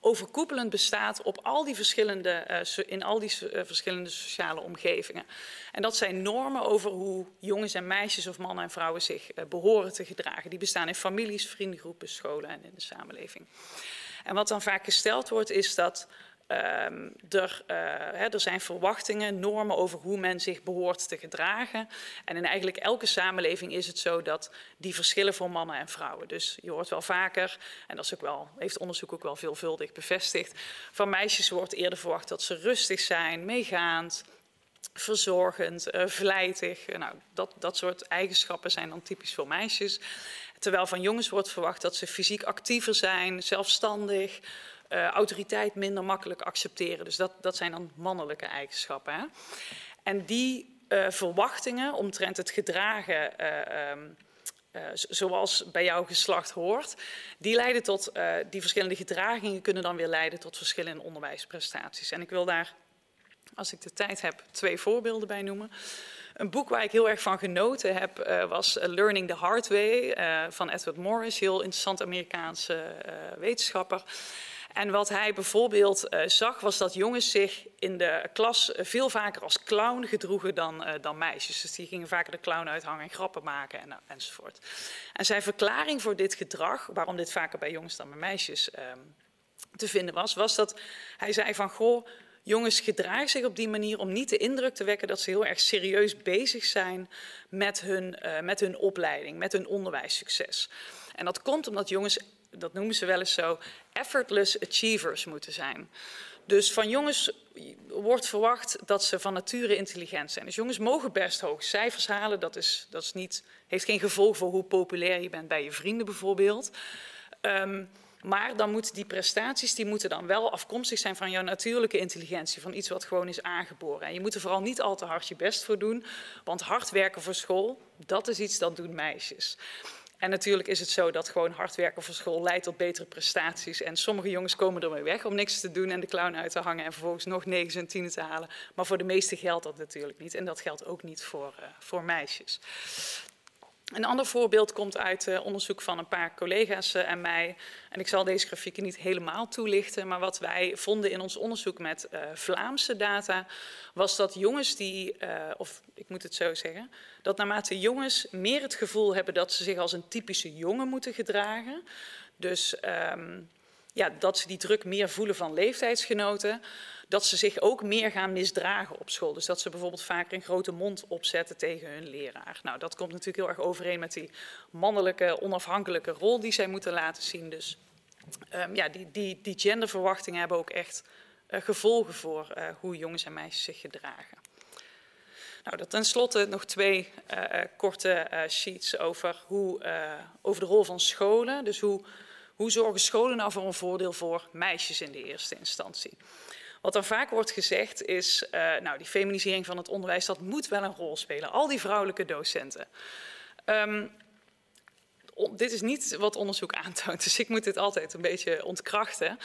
overkoepelend bestaat op al die verschillende, uh, in al die uh, verschillende sociale omgevingen. En dat zijn normen over hoe jongens en meisjes of mannen en vrouwen zich behoren te gedragen. Die bestaan in families, vriendengroepen, scholen en in de samenleving. En wat dan vaak gesteld wordt is dat Um, er, hè, er, zijn verwachtingen, normen over hoe men zich behoort te gedragen. En in eigenlijk elke samenleving is het zo dat die verschillen voor mannen en vrouwen. Dus je hoort wel vaker, en dat is ook wel, heeft onderzoek ook wel veelvuldig bevestigd, van meisjes wordt eerder verwacht dat ze rustig zijn, meegaand, verzorgend, uh, vlijtig. Nou, dat, dat soort eigenschappen zijn dan typisch voor meisjes. Terwijl van jongens wordt verwacht dat ze fysiek actiever zijn, zelfstandig, uh, autoriteit minder makkelijk accepteren. Dus dat, dat zijn dan mannelijke eigenschappen. Hè? En die uh, verwachtingen omtrent het gedragen. Um, uh, zoals bij jouw geslacht hoort, die leiden tot, die verschillende gedragingen kunnen dan weer leiden tot verschillende onderwijsprestaties. En ik wil daar, als ik de tijd heb, twee voorbeelden bij noemen. Een boek waar ik heel erg van genoten heb was Learning the Hard Way van Edward Morris, heel interessant Amerikaanse wetenschapper. En wat hij bijvoorbeeld uh, zag, was dat jongens zich in de klas veel vaker als clown gedroegen dan, uh, dan meisjes. Dus die gingen vaker de clown uithangen en grappen maken en, enzovoort. En zijn verklaring voor dit gedrag, waarom dit vaker bij jongens dan bij meisjes ehm, te vinden was, was dat hij zei van goh. Jongens gedragen zich op die manier om niet de indruk te wekken dat ze heel erg serieus bezig zijn met hun, met hun opleiding, met hun onderwijssucces. En dat komt omdat jongens dat noemen ze wel eens zo, effortless achievers moeten zijn. Dus van jongens wordt verwacht dat ze van nature intelligent zijn. Dus jongens mogen best hoge cijfers halen. Dat, is, dat is niet, heeft geen gevolg voor hoe populair je bent bij je vrienden bijvoorbeeld. Um, maar dan moeten die prestaties die moeten dan wel afkomstig zijn van jouw natuurlijke intelligentie, van iets wat gewoon is aangeboren. En je moet er vooral niet al te hard je best voor doen, want hard werken voor school, dat is iets dat doen meisjes. En natuurlijk is het zo dat gewoon hard werken voor school leidt tot betere prestaties. En sommige jongens komen ermee weg om niks te doen en de clown uit te hangen en vervolgens nog negen en tienen te halen. Maar voor de meesten geldt dat natuurlijk niet. En dat geldt ook niet voor, uh, voor meisjes. Een ander voorbeeld komt uit uh, onderzoek van een paar collega's uh, en mij. En ik zal deze grafieken niet helemaal toelichten, maar wat wij vonden in ons onderzoek met uh, Vlaamse data, was dat jongens die, of ik moet het zo zeggen, dat naarmate jongens meer het gevoel hebben dat ze zich als een typische jongen moeten gedragen, dus um, ja, dat ze die druk meer voelen van leeftijdsgenoten, dat ze zich ook meer gaan misdragen op school. Dus dat ze bijvoorbeeld vaker een grote mond opzetten tegen hun leraar. Nou, dat komt natuurlijk heel erg overeen met die mannelijke, onafhankelijke rol die zij moeten laten zien. Dus um, ja, die, die, die genderverwachtingen hebben ook echt uh, gevolgen voor uh, hoe jongens en meisjes zich gedragen. Nou, dat tenslotte nog twee uh, korte sheets over, hoe, over de rol van scholen. Dus hoe, hoe zorgen scholen nou voor een voordeel voor meisjes in de eerste instantie? Wat er vaak wordt gezegd is, uh, nou die feminisering van het onderwijs, dat moet wel een rol spelen. Al die vrouwelijke docenten. Um, dit is niet wat onderzoek aantoont, dus ik moet dit altijd een beetje ontkrachten.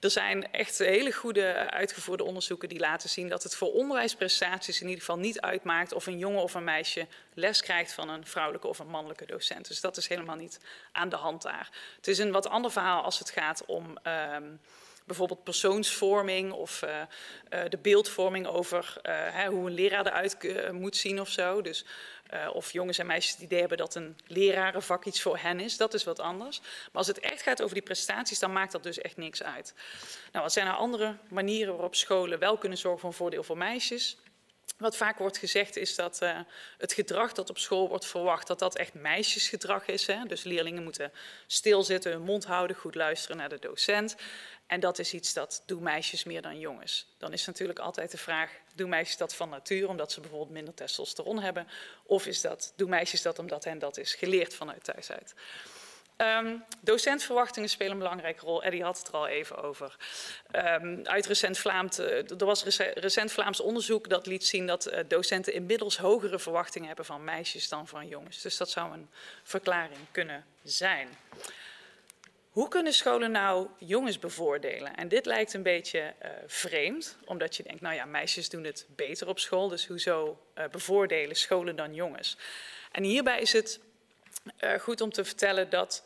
Er zijn echt hele goede uitgevoerde onderzoeken die laten zien dat het voor onderwijsprestaties in ieder geval niet uitmaakt of een jongen of een meisje les krijgt van een vrouwelijke of een mannelijke docent. Dus dat is helemaal niet aan de hand daar. Het is een wat ander verhaal als het gaat om. Um, bijvoorbeeld persoonsvorming of uh, uh, de beeldvorming over hè, hoe een leraar eruit moet zien of zo. Dus of jongens en meisjes het idee hebben dat een lerarenvak iets voor hen is, dat is wat anders. Maar als het echt gaat over die prestaties, dan maakt dat dus echt niks uit. Nou, wat zijn er andere manieren waarop scholen wel kunnen zorgen voor een voordeel voor meisjes? Wat vaak wordt gezegd is dat het gedrag dat op school wordt verwacht, dat dat echt meisjesgedrag is. Hè? Dus leerlingen moeten stilzitten, hun mond houden, goed luisteren naar de docent. En dat is iets dat doen meisjes meer dan jongens. Dan is natuurlijk altijd de vraag, doen meisjes dat van natuur omdat ze bijvoorbeeld minder testosteron hebben? Of is dat, doen meisjes dat omdat hen dat is geleerd vanuit thuis uit? Um, docentverwachtingen spelen een belangrijke rol. Eddie had het er al even over. Um, uit recent uh, er was recent Vlaams onderzoek dat liet zien dat uh, docenten inmiddels hogere verwachtingen hebben van meisjes dan van jongens. Dus dat zou een verklaring kunnen zijn. Hoe kunnen scholen nou jongens bevoordelen? En dit lijkt een beetje uh, vreemd, omdat je denkt, nou ja, meisjes doen het beter op school, dus hoezo uh, bevoordelen scholen dan jongens? En hierbij is het uh, goed om te vertellen dat,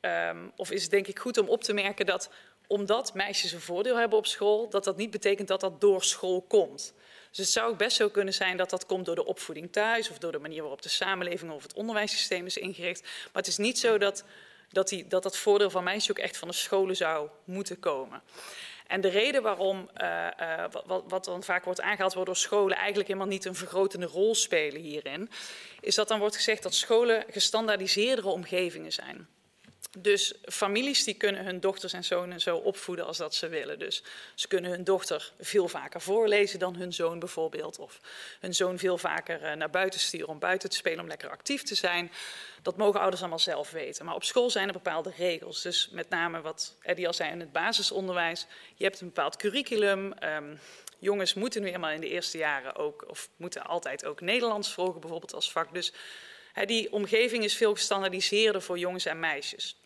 um, of is het denk ik goed om op te merken dat omdat meisjes een voordeel hebben op school, dat dat niet betekent dat dat door school komt. Dus het zou ook best zo kunnen zijn dat dat komt door de opvoeding thuis of door de manier waarop de samenleving of het onderwijssysteem is ingericht. Maar het is niet zo dat dat, die, dat dat voordeel van meisjes ook echt van de scholen zou moeten komen. En de reden waarom, uh, uh, wat, wat, dan vaak wordt aangehaald, waardoor scholen eigenlijk helemaal niet een vergrotende rol spelen hierin, is dat dan wordt gezegd dat scholen gestandaardiseerdere omgevingen zijn. Dus families die kunnen hun dochters en zonen zo opvoeden als dat ze willen. Dus ze kunnen hun dochter veel vaker voorlezen dan hun zoon bijvoorbeeld. Of hun zoon veel vaker uh, naar buiten sturen om buiten te spelen, om lekker actief te zijn. Dat mogen ouders allemaal zelf weten. Maar op school zijn er bepaalde regels. Dus met name wat Eddie al zei in het basisonderwijs. Je hebt een bepaald curriculum. Um, jongens moeten nu eenmaal in de eerste jaren ook, of moeten altijd ook Nederlands volgen, bijvoorbeeld als vak. Dus die omgeving is veel gestandaardiseerder voor jongens en meisjes.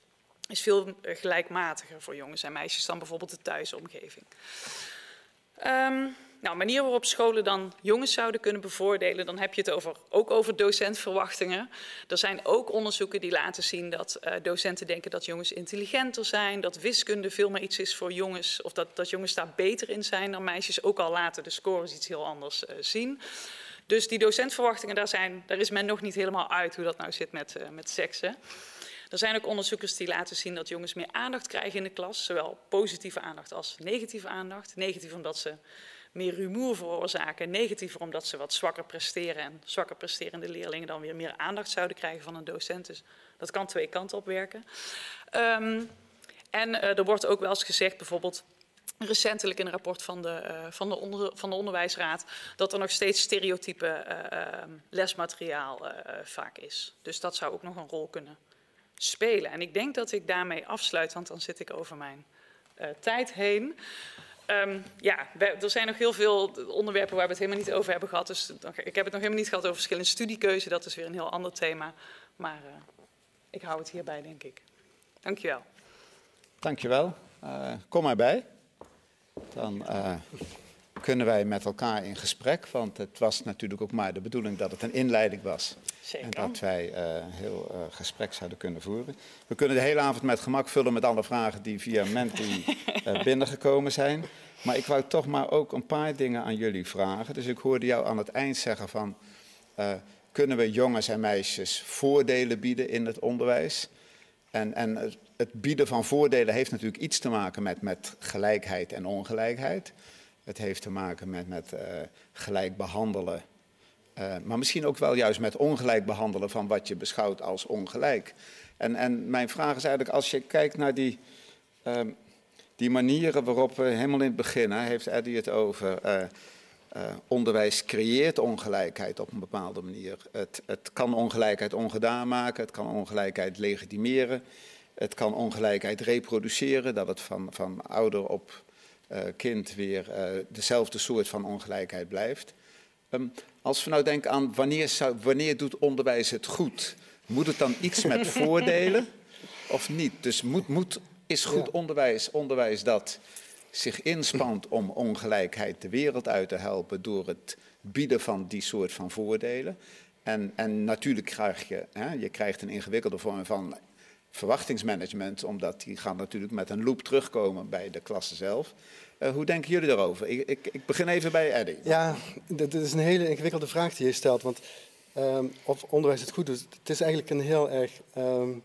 Is veel gelijkmatiger voor jongens en meisjes dan bijvoorbeeld de thuisomgeving. Um, nou, manier waarop scholen dan jongens zouden kunnen bevoordelen, dan heb je het over, ook over docentverwachtingen. Er zijn ook onderzoeken die laten zien dat uh, docenten denken dat jongens intelligenter zijn, dat wiskunde veel meer iets is voor jongens, of dat, dat jongens daar beter in zijn dan meisjes, ook al laten de scores iets heel anders uh, zien. Dus die docentverwachtingen, daar, zijn, daar is men nog niet helemaal uit hoe dat nou zit met, met seksen. Er zijn ook onderzoekers die laten zien dat jongens meer aandacht krijgen in de klas, zowel positieve aandacht als negatieve aandacht. Negatief omdat ze meer rumoer veroorzaken. Negatiever omdat ze wat zwakker presteren. En zwakker presterende leerlingen dan weer meer aandacht zouden krijgen van een docent. Dus dat kan twee kanten op werken. Um, en uh, er wordt ook wel eens gezegd, bijvoorbeeld recentelijk in een rapport van de, uh, van, de onder, van de onderwijsraad, dat er nog steeds stereotype uh, lesmateriaal vaak is. Dus dat zou ook nog een rol kunnen spelen. En ik denk dat ik daarmee afsluit, want dan zit ik over mijn tijd heen. Um, ja, er zijn nog heel veel onderwerpen waar we het helemaal niet over hebben gehad. Dus ik heb het nog helemaal niet gehad over verschillende studiekeuze. Dat is weer een heel ander thema. Maar uh, ik hou het hierbij, denk ik. Dankjewel.
Dankjewel. Uh, kom maar bij. Dan kunnen wij met elkaar in gesprek. Want het was natuurlijk ook maar de bedoeling dat het een inleiding was.
Zeker.
En dat wij uh, heel uh, gesprek zouden kunnen voeren. We kunnen de hele avond met gemak vullen met alle vragen die via Menti uh, binnengekomen zijn. Maar ik wou toch maar ook een paar dingen aan jullie vragen. Dus ik hoorde jou aan het eind zeggen van... kunnen we jongens en meisjes voordelen bieden in het onderwijs? En, en het, het bieden van voordelen heeft natuurlijk iets te maken met, met gelijkheid en ongelijkheid. Het heeft te maken met, met gelijk behandelen uh, maar misschien ook wel juist met ongelijk behandelen van wat je beschouwt als ongelijk. En, en mijn vraag is eigenlijk, als je kijkt naar die, uh, die manieren waarop we helemaal in het begin, heeft Eddie het over, uh, onderwijs creëert ongelijkheid op een bepaalde manier. Het, het kan ongelijkheid ongedaan maken, het kan ongelijkheid legitimeren, het kan ongelijkheid reproduceren, dat het van, van ouder op kind weer dezelfde soort van ongelijkheid blijft. Um, als we nou denken aan wanneer, zou, wanneer doet onderwijs het goed? Moet het dan iets met voordelen of niet? Dus moet, moet, is goed onderwijs onderwijs dat zich inspant om ongelijkheid de wereld uit te helpen door het bieden van die soort van voordelen? En, en natuurlijk krijg je, hè, je krijgt een ingewikkelde vorm van verwachtingsmanagement, omdat die gaan natuurlijk met een loop terugkomen bij de klasse zelf. Uh, hoe denken jullie daarover? Ik, ik, ik, begin even bij Eddie.
Ja, dat is een hele ingewikkelde vraag die je stelt. Want um, of onderwijs het goed doet, het is eigenlijk een heel erg. Um,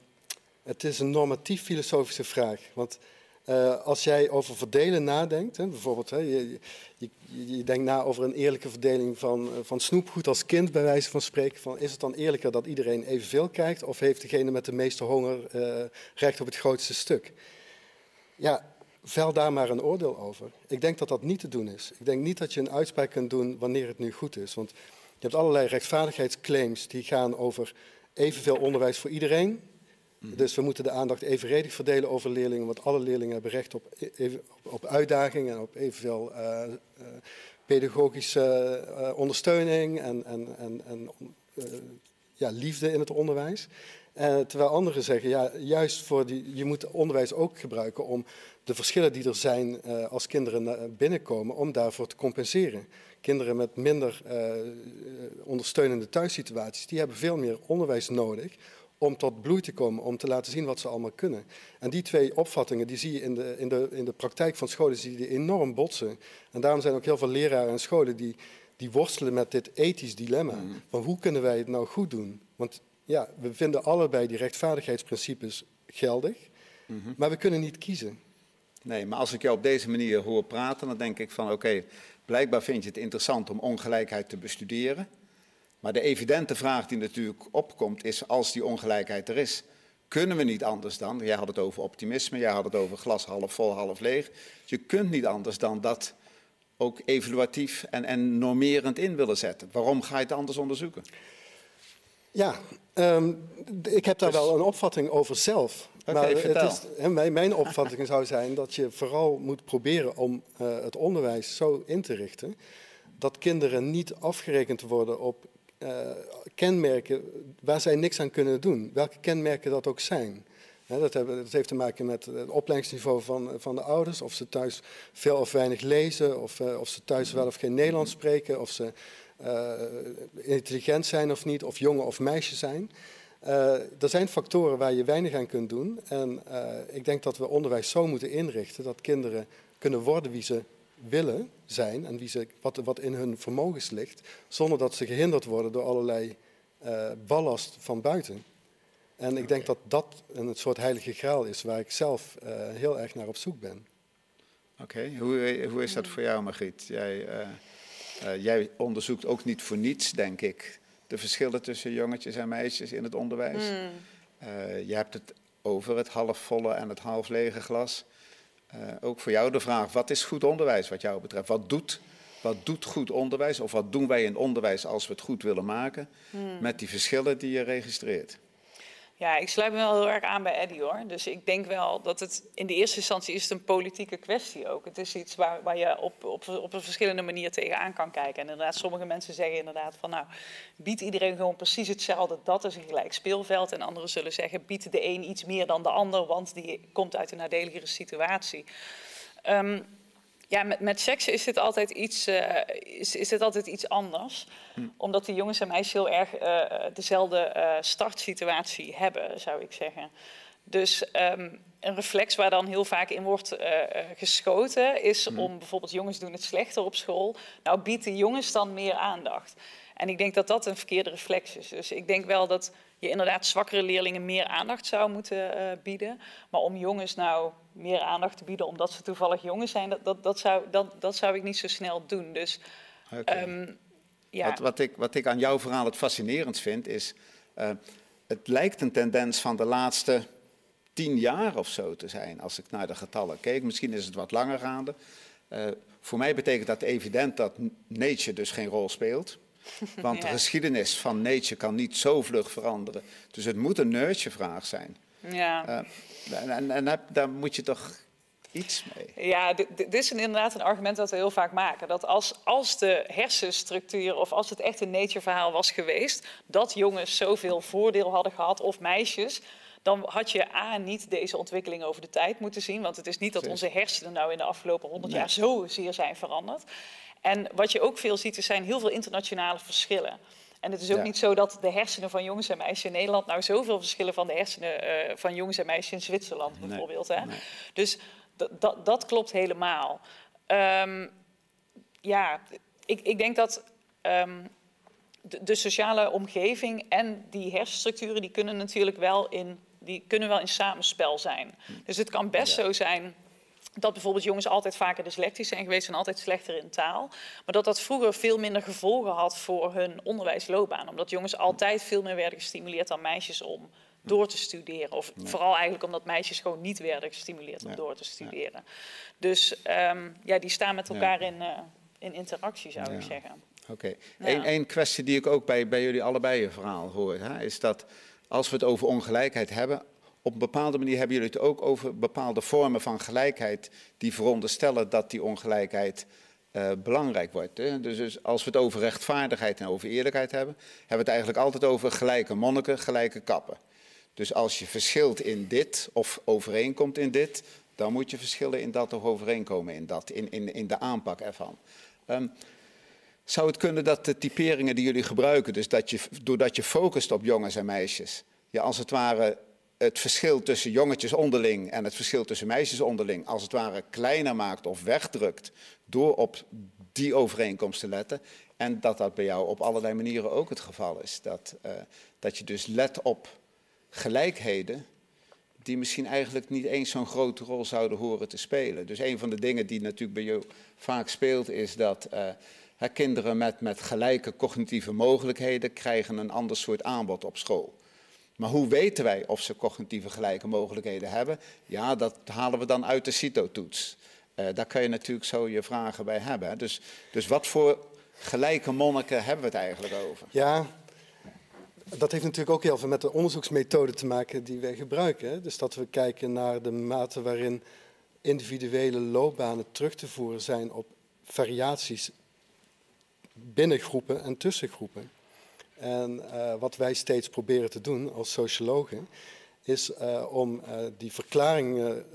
het is een normatief filosofische vraag. Want uh, als jij over verdelen nadenkt, hè, bijvoorbeeld, hè, je, je, je, denkt na over een eerlijke verdeling van, eh, van snoepgoed als kind, bij wijze van spreken. Van, is het dan eerlijker dat iedereen evenveel krijgt, of heeft degene met de meeste honger recht op het grootste stuk? Ja, vel daar maar een oordeel over. Ik denk dat dat niet te doen is. Ik denk niet dat je een uitspraak kunt doen wanneer het nu goed is. Want je hebt allerlei rechtvaardigheidsclaims die gaan over evenveel onderwijs voor iedereen. Dus we moeten de aandacht evenredig verdelen over leerlingen, want alle leerlingen hebben recht op, e- even, op uitdaging en op evenveel uh, uh, pedagogische uh, ondersteuning en, en, en, en ja, liefde in het onderwijs. Terwijl anderen zeggen, ja, juist voor die, je moet onderwijs ook gebruiken om de verschillen die er zijn als kinderen binnenkomen, om daarvoor te compenseren. Kinderen met minder ondersteunende thuissituaties, die hebben veel meer onderwijs nodig om tot bloei te komen, om te laten zien wat ze allemaal kunnen. En die twee opvattingen die zie je in de, in de, in de praktijk van scholen zie je enorm botsen. En daarom zijn ook heel veel leraren en scholen die, die worstelen met dit ethisch dilemma. Mm. Van hoe kunnen wij het nou goed doen? Want ja, we vinden allebei die rechtvaardigheidsprincipes geldig, mhm. maar we kunnen niet kiezen.
Nee, maar als ik jou op deze manier hoor praten, dan denk ik van oké, blijkbaar vind je het interessant om ongelijkheid te bestuderen. Maar de evidente vraag die natuurlijk opkomt is, als die ongelijkheid er is, kunnen we niet anders dan, jij had het over optimisme, jij had het over glas half vol, half leeg. Je kunt niet anders dan dat ook evaluatief en, en normerend in willen zetten. Waarom ga je het anders onderzoeken?
Ja, um, ik heb daar dus- wel een opvatting over zelf.
Okay, maar het is,
mijn, mijn, opvatting zou zijn dat je vooral moet proberen om uh, het onderwijs zo in te richten dat kinderen niet afgerekend worden op uh, kenmerken waar zij niks aan kunnen doen, welke kenmerken dat ook zijn. dat, hebben, dat, heeft te maken met het opleidingsniveau van, van de ouders, of ze thuis veel of weinig lezen, of, uh, of ze thuis wel of geen Nederlands spreken, of ze uh, intelligent zijn of niet, of jongen of meisje zijn. er zijn factoren waar je weinig aan kunt doen. En ik denk dat we onderwijs zo moeten inrichten dat kinderen kunnen worden wie ze willen zijn en wie ze, wat, wat in hun vermogens ligt, zonder dat ze gehinderd worden door allerlei uh, ballast van buiten. En ik denk dat dat een soort heilige graal is waar ik zelf uh, heel erg naar op zoek ben.
Oké, hoe, hoe is dat voor jou, Margriet? Jij, uh, jij onderzoekt ook niet voor niets, denk ik, de verschillen tussen jongetjes en meisjes in het onderwijs. Mm. je hebt het over het halfvolle en het half lege glas. Uh, ook voor jou de vraag, wat is goed onderwijs wat jou betreft? Wat doet, wat doet goed onderwijs of wat doen wij in onderwijs als we het goed willen maken hmm. met die verschillen die je registreert?
Ja, ik sluit me wel heel erg aan bij Eddie hoor. Dus ik denk wel dat het in de eerste instantie is het een politieke kwestie ook. Het is iets waar, waar je op, op, op een verschillende manier tegenaan kan kijken. En inderdaad, sommige mensen zeggen inderdaad van nou, biedt iedereen gewoon precies hetzelfde, dat is een gelijk speelveld. En anderen zullen zeggen, biedt de een iets meer dan de ander, want die komt uit een nadeligere situatie. Um, ja, met, met seks is dit altijd iets, uh, is, is dit altijd iets anders. Hm. Omdat die jongens en meisjes heel erg uh, dezelfde uh, startsituatie hebben, zou ik zeggen. Dus um, een reflex waar dan heel vaak in wordt geschoten, is hm. om bijvoorbeeld jongens doen het slechter op school. Nou, biedt de jongens dan meer aandacht. En ik denk dat dat een verkeerde reflex is. Dus ik denk wel dat je inderdaad zwakkere leerlingen meer aandacht zou moeten uh, bieden. Maar om jongens nou meer aandacht te bieden omdat ze toevallig jongens zijn, dat, dat, dat, zou, dat, dat zou ik niet zo snel doen. Dus,
okay. um, ja. wat, wat, ik, wat ik aan jouw verhaal het fascinerend vind, is uh, het lijkt een tendens van de laatste tien jaar of zo te zijn, als ik naar de getallen keek. Misschien is het wat langer gaande. Uh, voor mij betekent dat evident dat nature dus geen rol speelt. Want de geschiedenis van nature kan niet zo vlug veranderen. Dus het moet een nurture-vraag zijn.
Ja.
Uh, en, en, daar moet je toch iets mee.
Ja, dit is inderdaad een argument dat we heel vaak maken. Dat als, als de hersenstructuur of als het echt een nature-verhaal was geweest... dat jongens zoveel voordeel hadden gehad, of meisjes dan had je A, niet deze ontwikkeling over de tijd moeten zien. Want het is niet dat onze hersenen nou in de afgelopen honderd jaar zo zeer zijn veranderd. En wat je ook veel ziet, er zijn heel veel internationale verschillen. En het is ook niet zo dat de hersenen van jongens en meisjes in Nederland nou zoveel verschillen van de hersenen uh, van jongens en meisjes in Zwitserland bijvoorbeeld. Hè? Dus dat klopt helemaal. Um, ja, ik, ik, denk dat um, de, de, sociale omgeving en die hersenstructuren, die kunnen natuurlijk wel in, die kunnen wel in samenspel zijn. Hm. Dus het kan best zo zijn dat bijvoorbeeld jongens altijd vaker dyslectisch zijn geweest en altijd slechter in taal. Maar dat dat vroeger veel minder gevolgen had voor hun onderwijsloopbaan. Omdat jongens altijd veel meer werden gestimuleerd dan meisjes om door te studeren. Of vooral eigenlijk omdat meisjes gewoon niet werden gestimuleerd om door te studeren. Dus um, ja, die staan met elkaar in, uh, in interactie, zou ik zeggen.
Oké. Okay. Eén kwestie die ik ook bij, bij jullie allebei je verhaal hoor, hè, is dat als we het over ongelijkheid hebben, op een bepaalde manier hebben jullie het ook over bepaalde vormen van gelijkheid die veronderstellen dat die ongelijkheid uh, belangrijk wordt. Hè? Dus, dus, als we het over rechtvaardigheid en over eerlijkheid hebben, hebben we het eigenlijk altijd over gelijke monniken, gelijke kappen. Dus als je verschilt in dit of overeenkomt in dit, dan moet je verschillen in dat of overeenkomen in dat, in, in, in de aanpak ervan. Um, zou het kunnen dat de typeringen die jullie gebruiken, dus dat je, doordat je focust op jongens en meisjes, je als het ware het verschil tussen jongetjes onderling en het verschil tussen meisjes onderling als het ware kleiner maakt of wegdrukt door op die overeenkomst te letten. En dat dat bij jou op allerlei manieren ook het geval is. Dat, uh, dat je dus let op gelijkheden die misschien eigenlijk niet eens zo'n grote rol zouden horen te spelen. Dus een van de dingen die natuurlijk bij jou vaak speelt is dat uh, kinderen met, met gelijke cognitieve mogelijkheden krijgen een ander soort aanbod op school. Maar hoe weten wij of ze cognitieve gelijke mogelijkheden hebben? Ja, dat halen we dan uit de CITO-toets. Uh, daar kan je natuurlijk zo je vragen bij hebben. Dus, dus wat voor gelijke monniken hebben we het eigenlijk over?
Ja, dat heeft natuurlijk ook heel veel met de onderzoeksmethode te maken die wij gebruiken. Dus dat we kijken naar de mate waarin individuele loopbanen terug te voeren zijn op variaties binnen groepen en tussen groepen. En uh, wat wij steeds proberen te doen als sociologen, is uh, om uh, die verklaringen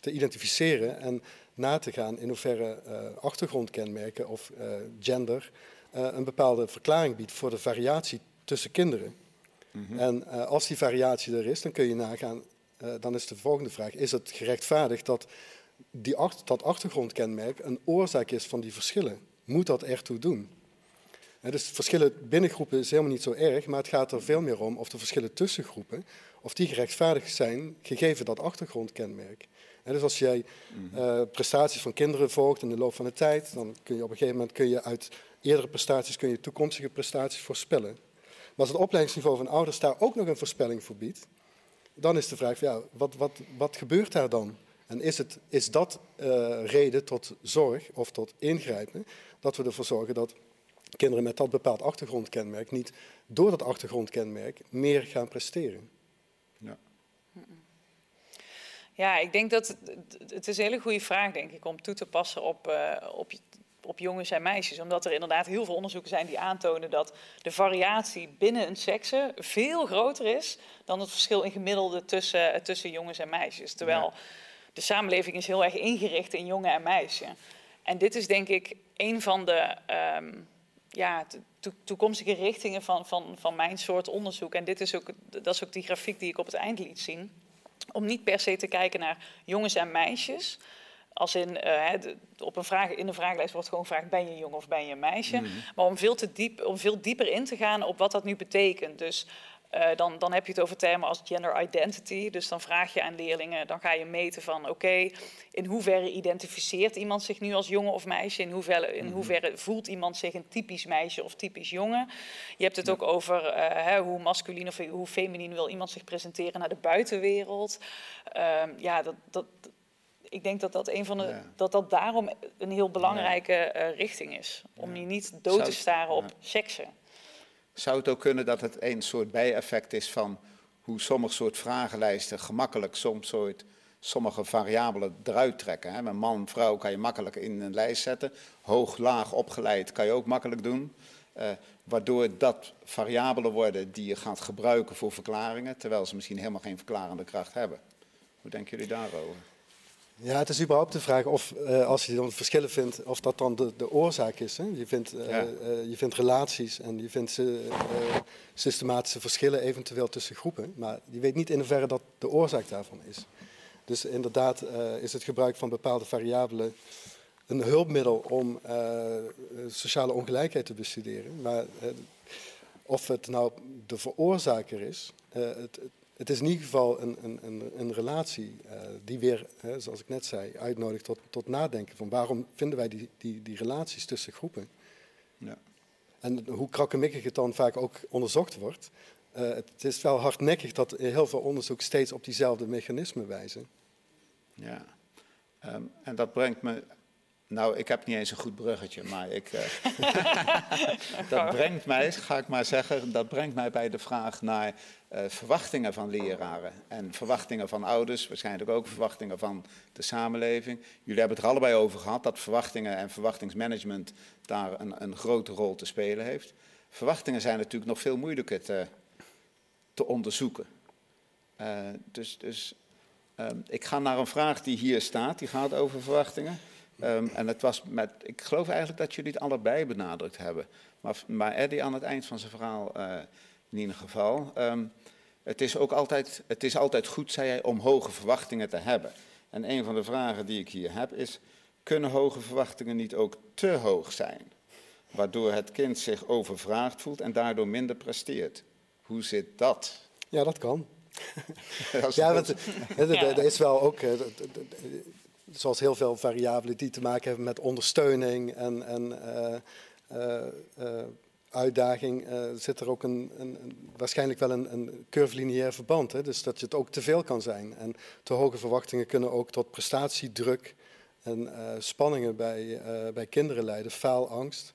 te identificeren en na te gaan in hoeverre achtergrondkenmerken of gender een bepaalde verklaring biedt voor de variatie tussen kinderen. Mm -hmm. En als die variatie er is, dan kun je nagaan, dan is de volgende vraag, is het gerechtvaardigd dat die, dat achtergrondkenmerk een oorzaak is van die verschillen? Moet dat ertoe doen? Dus verschillen binnen groepen is helemaal niet zo erg, maar het gaat er veel meer om of de verschillen tussen groepen, of die gerechtvaardigd zijn, gegeven dat achtergrondkenmerk. dus als jij uh, prestaties van kinderen volgt in de loop van de tijd, dan kun je op een gegeven moment kun je uit eerdere prestaties kun je toekomstige prestaties voorspellen. Maar als het opleidingsniveau van ouders daar ook nog een voorspelling voor biedt, dan is de vraag, ja, wat, wat, wat gebeurt daar dan? En is, het, is dat uh, reden tot zorg of tot ingrijpen, dat we ervoor zorgen dat kinderen met dat bepaald achtergrondkenmerk niet door dat achtergrondkenmerk meer gaan presteren.
Ja. Ja, ik denk dat het, het is een hele goede vraag, denk ik, om toe te passen op, uh, op, op jongens en meisjes. Omdat er inderdaad heel veel onderzoeken zijn die aantonen dat de variatie binnen een sekse veel groter is dan het verschil in gemiddelde tussen, tussen jongens en meisjes. Terwijl ja. de samenleving is heel erg ingericht in jongen en meisje. En dit is denk ik een van de um, ja, to toekomstige richtingen van, van, van mijn soort onderzoek. En dit is ook, dat is ook die grafiek die ik op het eind liet zien. Om niet per se te kijken naar jongens en meisjes. Als in, uh, op een vraag, in de vragenlijst wordt gewoon gevraagd: ben je een jongen of ben je een meisje? Mm. Maar om veel, te diep, om veel dieper in te gaan op wat dat nu betekent. Dus uh, dan, dan, heb je het over termen als gender identity. Dus dan vraag je aan leerlingen, dan ga je meten van oké, okay, in hoeverre identificeert iemand zich nu als jongen of meisje? In hoeverre, in mhm. hoeverre voelt iemand zich een typisch meisje of typisch jongen? Je hebt het ook over uh, hè, hoe masculin of hoe feminien wil iemand zich presenteren naar de buitenwereld. Uh, ja, dat, dat, ik denk dat dat, een van de, ja. dat dat daarom een heel belangrijke uh, richting is. Om je niet dood te staren op seksen.
Zou het ook kunnen dat het een soort bijeffect is van hoe sommige soort vragenlijsten gemakkelijk soms soort, sommige variabelen eruit trekken? Hè? Man, vrouw kan je makkelijk in een lijst zetten. Hoog, laag, opgeleid kan je ook makkelijk doen. Uh, waardoor dat variabelen worden die je gaat gebruiken voor verklaringen, terwijl ze misschien helemaal geen verklarende kracht hebben. Hoe denken jullie daarover?
Ja, het is überhaupt de vraag of uh, als je dan verschillen vindt, of dat dan de, de oorzaak is. Hè? Je, vindt, uh, ja. uh, je vindt relaties en je vindt systematische verschillen eventueel tussen groepen. Maar je weet niet in hoeverre dat de oorzaak daarvan is. Dus inderdaad is het gebruik van bepaalde variabelen een hulpmiddel om sociale ongelijkheid te bestuderen. Maar of het nou de veroorzaker is, het, het is in ieder geval een, een, een, een relatie uh, die weer, hè, zoals ik net zei, uitnodigt tot, tot nadenken van waarom vinden wij die, die, die relaties tussen groepen. Ja. En hoe krakkemikkig het dan vaak ook onderzocht wordt. Uh, het is wel hardnekkig dat heel veel onderzoek steeds op diezelfde mechanismen wijzen.
Ja, um, en dat brengt me Nou, ik heb niet eens een goed bruggetje, maar ik, uh, dat brengt mij, ga ik maar zeggen, dat brengt mij bij de vraag naar uh, verwachtingen van leraren en verwachtingen van ouders, waarschijnlijk ook verwachtingen van de samenleving. Jullie hebben het er allebei over gehad dat verwachtingen en verwachtingsmanagement daar een, een grote rol te spelen heeft. Verwachtingen zijn natuurlijk nog veel moeilijker te, te onderzoeken. Uh, dus dus um, ik ga naar een vraag die hier staat, die gaat over verwachtingen. Um, en het was met, ik geloof eigenlijk dat jullie het allebei benadrukt hebben. Maar, maar Eddie aan het eind van zijn verhaal uh, in ieder geval. Um, het, is ook altijd, het is altijd goed, zei hij, om hoge verwachtingen te hebben. En een van de vragen die ik hier heb is, kunnen hoge verwachtingen niet ook te hoog zijn? Waardoor het kind zich overvraagd voelt en daardoor minder presteert. Hoe zit dat?
Ja, dat kan. ja, want er is wel ook, zoals heel veel variabelen die te maken hebben met ondersteuning en, en uh, uh, uh, uitdaging, zit er ook een, een, waarschijnlijk wel een, een curvilineair verband. Hè? Dus dat je het ook te veel kan zijn. En te hoge verwachtingen kunnen ook tot prestatiedruk en spanningen bij, bij kinderen leiden, faalangst.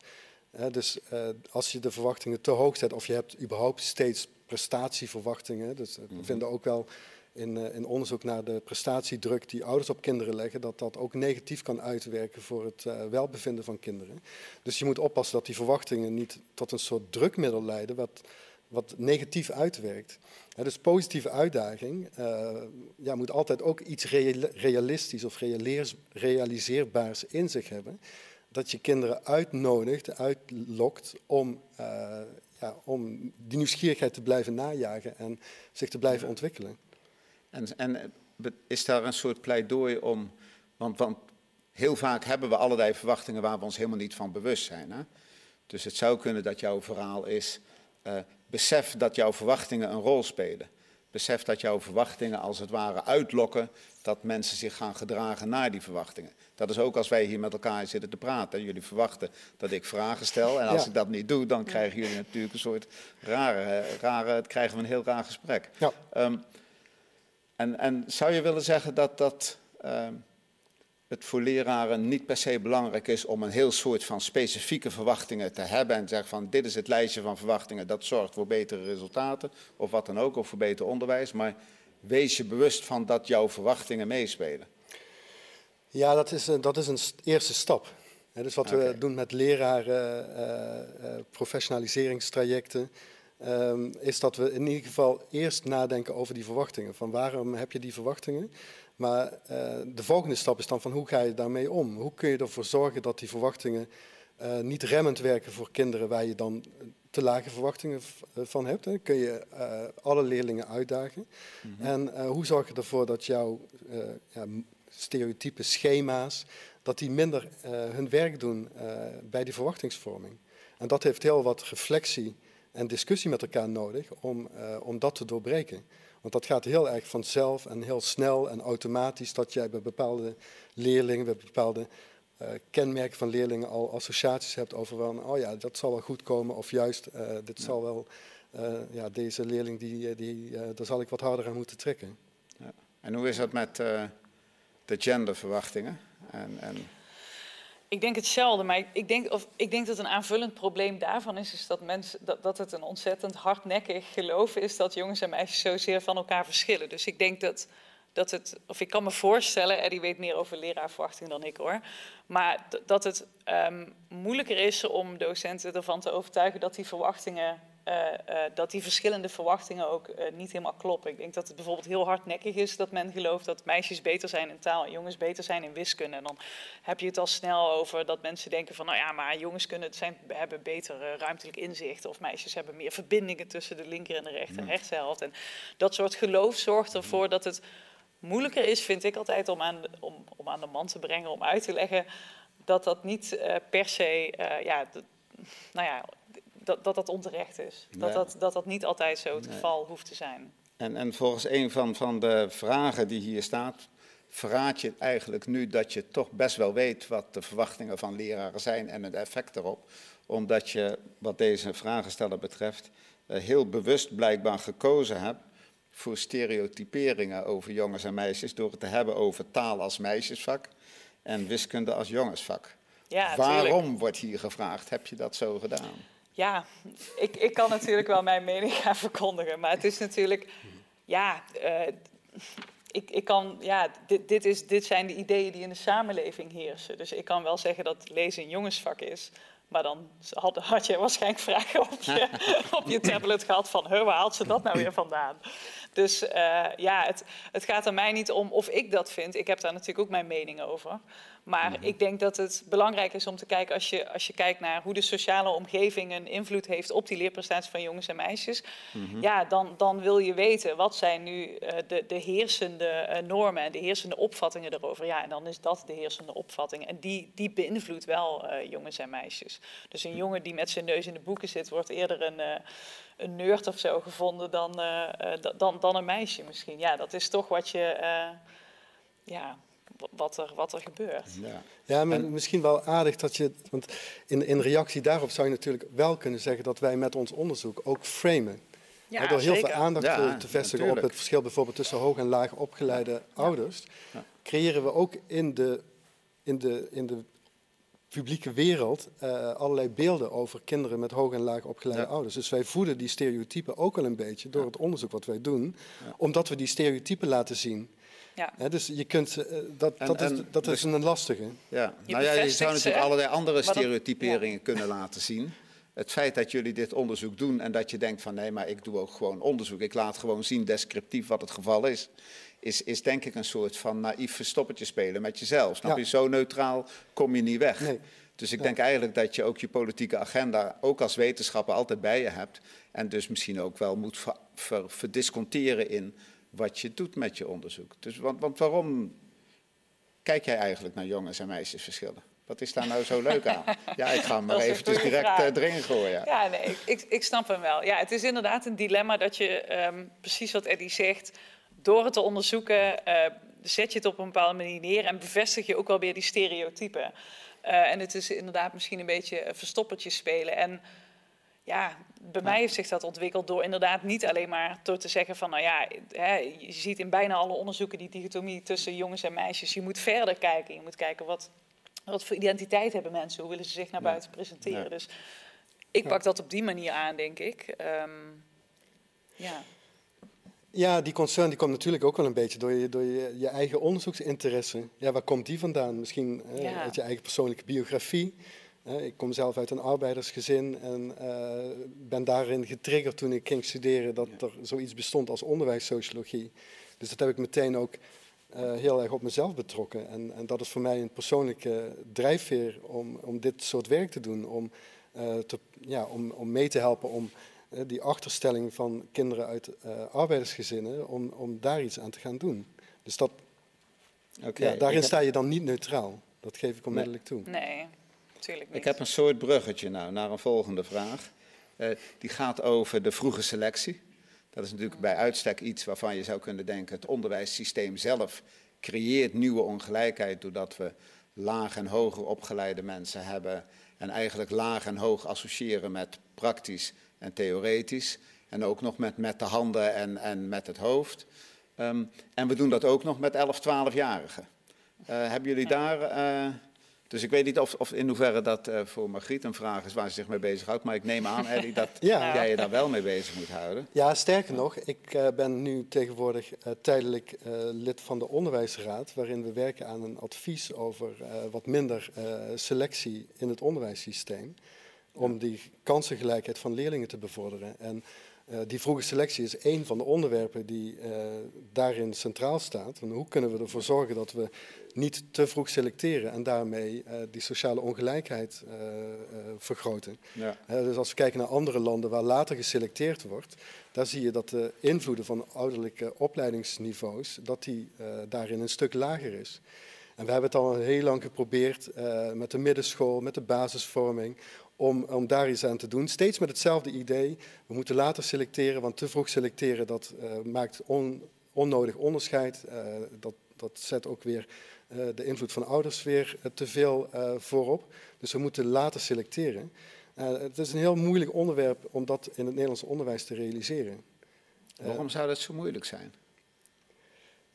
dus als je de verwachtingen te hoog zet, of je hebt überhaupt steeds prestatieverwachtingen, dus we mhm. vinden ook wel in, uh, in, onderzoek naar de prestatiedruk die ouders op kinderen leggen, dat dat ook negatief kan uitwerken voor het uh, welbevinden van kinderen. Dus je moet oppassen dat die verwachtingen niet tot een soort drukmiddel leiden wat, wat negatief uitwerkt. Dus positieve uitdaging uh, ja, moet altijd ook iets realistisch of realiseerbaars in zich hebben. Dat je kinderen uitnodigt, uitlokt om, ja, om die nieuwsgierigheid te blijven najagen en zich te blijven ontwikkelen.
En, en is daar een soort pleidooi om, want, want heel vaak hebben we allerlei verwachtingen waar we ons helemaal niet van bewust zijn. Hè? Dus het zou kunnen dat jouw verhaal is, uh, besef dat jouw verwachtingen een rol spelen. Besef dat jouw verwachtingen als het ware uitlokken dat mensen zich gaan gedragen naar die verwachtingen. Dat is ook als wij hier met elkaar zitten te praten. Jullie verwachten dat ik vragen stel. En als ik dat niet doe, dan krijgen jullie natuurlijk een soort rare, rare krijgen we een heel raar gesprek. Ja. Um, en, en zou je willen zeggen dat, dat uh, het voor leraren niet per se belangrijk is om een heel soort van specifieke verwachtingen te hebben en zeggen van dit is het lijstje van verwachtingen, dat zorgt voor betere resultaten of wat dan ook, of voor beter onderwijs, maar wees je bewust van dat jouw verwachtingen meespelen.
Ja, dat is, een, dat is een eerste stap. dus wat we doen met leraren, uh, uh, professionaliseringstrajecten, um, is dat we in ieder geval eerst nadenken over die verwachtingen. Van waarom heb je die verwachtingen? Maar uh, de volgende stap is dan van hoe ga je daarmee om? Hoe kun je ervoor zorgen dat die verwachtingen uh, niet remmend werken voor kinderen waar je dan te lage verwachtingen eh, van hebt? Hè? Kun je uh, alle leerlingen uitdagen? Mm -hmm. En hoe zorg je ervoor dat jouw ja, stereotype schema's, dat die minder hun werk doen bij die verwachtingsvorming? En dat heeft heel wat reflectie en discussie met elkaar nodig om, uh, om dat te doorbreken. Want dat gaat heel erg vanzelf en heel snel en automatisch dat jij bij bepaalde leerlingen, bij bepaalde uh, kenmerken van leerlingen al associaties hebt over van, oh ja, dat zal wel goed komen of juist, uh, dit ja. zal wel, ja, deze leerling, die, die, daar zal ik wat harder aan moeten trekken.
Ja. En hoe is dat met de genderverwachtingen? En, en
ik denk hetzelfde, maar ik denk, of, ik denk dat een aanvullend probleem daarvan is, is dat, mensen, dat, dat het een ontzettend hardnekkig geloof is dat jongens en meisjes zozeer van elkaar verschillen. Dus ik denk dat, dat het, of ik kan me voorstellen, Eddie weet meer over leraarverwachting dan ik hoor, maar dat het um, moeilijker is om docenten ervan te overtuigen dat die verwachtingen dat die verschillende verwachtingen ook uh, niet helemaal kloppen. Ik denk dat het bijvoorbeeld heel hardnekkig is dat men gelooft dat meisjes beter zijn in taal en jongens beter zijn in wiskunde. En dan heb je het al snel over dat mensen denken van, nou ja, maar jongens kunnen, zijn, hebben beter ruimtelijk inzicht of meisjes hebben meer verbindingen tussen de linker en de rechter en rechtshelft. En dat soort geloof zorgt ervoor dat het moeilijker is, vind ik altijd, om aan, om, om aan de man te brengen, om uit te leggen dat dat niet per se, ja, nou ja, dat, dat dat onterecht is. Dat, dat, dat dat niet altijd zo het geval hoeft te zijn.
En, en volgens een van, van de vragen die hier staat, verraad je eigenlijk nu dat je toch best wel weet wat de verwachtingen van leraren zijn en het effect erop. Omdat je, wat deze vragensteller betreft, eh, heel bewust blijkbaar gekozen hebt voor stereotyperingen over jongens en meisjes door het te hebben over taal als meisjesvak en wiskunde als jongensvak.
Ja,
Waarom wordt hier gevraagd? Heb je dat zo gedaan?
Ja, ik, ik kan natuurlijk wel mijn mening gaan verkondigen, maar het is natuurlijk, ja, eh, ik, ik kan, ja dit, dit, is, dit zijn de ideeën die in de samenleving heersen. Dus ik kan wel zeggen dat lezen een jongensvak is, maar dan had, had je waarschijnlijk vragen op je, op je tablet gehad van, "Huh, waar haalt ze dat nou weer vandaan? Dus eh, ja, het, het gaat er mij niet om of ik dat vind. Ik heb daar natuurlijk ook mijn mening over. Maar ik denk dat het belangrijk is om te kijken, als je, als je kijkt naar hoe de sociale omgeving een invloed heeft op die leerprestaties van jongens en meisjes, ja, dan, dan wil je weten wat zijn nu eh, de, de heersende eh, normen en de heersende opvattingen erover. Ja, en dan is dat de heersende opvatting. En die, die beïnvloedt wel eh, jongens en meisjes. Dus een jongen die met zijn neus in de boeken zit, wordt eerder een, een nerd of zo gevonden dan, da- dan, dan een meisje misschien. Ja, dat is toch wat je, ja, wat er, wat er gebeurt.
Ja.
Ja, maar misschien wel aardig dat je. Want in, in reactie daarop zou je natuurlijk wel kunnen zeggen dat wij met ons onderzoek ook framen.
Ja,
door heel
zeker.
veel aandacht
Ja,
te, te vestigen op het verschil bijvoorbeeld tussen hoog en laag opgeleide ouders,
Ja.
creëren we ook in de, in de, in de publieke wereld eh, allerlei beelden over kinderen met hoog en laag opgeleide
Ja.
ouders. Dus wij voeden die stereotypen ook wel een beetje door
Ja.
het onderzoek wat wij doen,
Ja.
omdat we die stereotypen laten zien.
Ja.
Hè, dus je kunt, eh, dat,
En-
dat, is,
en
dat is
dus-
een lastige.
Ja.
Je
Nou ja, je zou natuurlijk allerlei andere
dat-
stereotyperingen kunnen laten zien. Het feit dat jullie dit onderzoek doen en dat je denkt van nee, maar ik doe ook gewoon onderzoek. Ik laat gewoon zien descriptief wat het geval is. Is, is denk ik een soort van naïef verstoppertje spelen met jezelf. Snap
Ja.
je? Zo neutraal kom je niet weg.
Nee.
Dus ik
Ja.
denk eigenlijk dat je ook je politieke agenda ook als wetenschapper altijd bij je hebt. En dus misschien ook wel moet ver, ver- verdisconteren in wat je doet met je onderzoek. Dus, want, want waarom kijk jij eigenlijk naar jongens en meisjes verschillen? Wat is daar nou zo leuk aan? Ja, ik ga hem maar eventjes
goede
direct
vraag.
eh, erin gooien.
Ja, nee, ik, ik, ik snap hem wel. Ja, het is inderdaad een dilemma dat je, ehm, precies wat Eddie zegt, door het te onderzoeken, eh, zet je het op een bepaalde manier neer en bevestig je ook wel weer die stereotypen. Eh, en het is inderdaad misschien een beetje een verstoppertje spelen. En ja, bij mij heeft zich dat ontwikkeld door inderdaad niet alleen maar door te zeggen van, nou ja, hè, je ziet in bijna alle onderzoeken die dichotomie tussen jongens en meisjes. Je moet verder kijken. Je moet kijken wat, wat voor identiteit hebben mensen, hoe willen ze zich naar buiten presenteren.
Ja.
Dus ik pak dat op die manier aan, denk ik. Ehm, ja.
Ja, die concern die komt natuurlijk ook wel een beetje door je, door je, je eigen onderzoeksinteresse. Ja, waar komt die vandaan? Misschien eh,
Ja.
uit je eigen persoonlijke biografie. Ik kom zelf uit een arbeidersgezin en eh, ben daarin getriggerd toen ik ging studeren dat er zoiets bestond als onderwijssociologie. Dus dat heb ik meteen ook eh, heel erg op mezelf betrokken. En, en dat is voor mij een persoonlijke drijfveer om, om dit soort werk te doen. Om, eh, te, ja, om, om mee te helpen om die achterstelling van kinderen uit eh, arbeidersgezinnen, om, om daar iets aan te gaan doen. Dus dat, ja, daarin
heb-
sta je dan niet neutraal. Dat geef ik onmiddellijk toe.
Nee, natuurlijk niet.
Ik heb een soort bruggetje nou naar een volgende vraag. Eh, die gaat over de vroege selectie. Dat is natuurlijk bij uitstek iets waarvan je zou kunnen denken: het onderwijssysteem zelf creëert nieuwe ongelijkheid doordat we laag en hoger opgeleide mensen hebben en eigenlijk laag en hoog associëren met praktisch en theoretisch en ook nog met, met de handen en, en met het hoofd. Ehm, en we doen dat ook nog met 11, 12-jarigen. Eh, hebben jullie daar. eh, dus ik weet niet of, of in hoeverre dat eh, voor Margriet een vraag is waar ze zich mee bezighoudt. Maar ik neem aan, Eddie, dat
Ja.
jij je daar wel mee bezig moet houden.
Ja, sterker nog, ik eh, ben nu tegenwoordig eh, tijdelijk eh, lid van de Onderwijsraad, waarin we werken aan een advies over eh, wat minder eh, selectie in het onderwijssysteem, om die kansengelijkheid van leerlingen te bevorderen. En eh, die vroege selectie is één van de onderwerpen die eh, daarin centraal staat. Hoe kunnen we ervoor zorgen dat we niet te vroeg selecteren en daarmee eh, die sociale ongelijkheid vergroten?
Ja.
Dus als we kijken naar andere landen waar later geselecteerd wordt, daar zie je dat de invloeden van ouderlijke opleidingsniveaus, dat die daarin een stuk lager is. En we hebben het al heel lang geprobeerd met de middenschool, met de basisvorming, om, om daar iets aan te doen. Steeds met hetzelfde idee. We moeten later selecteren, want te vroeg selecteren dat eh, maakt on, onnodig onderscheid. Eh, dat, dat zet ook weer eh, de invloed van ouders weer te veel voorop. Dus we moeten later selecteren. Het is een heel moeilijk onderwerp om dat in het Nederlands onderwijs te realiseren.
Waarom zou dat zo moeilijk zijn?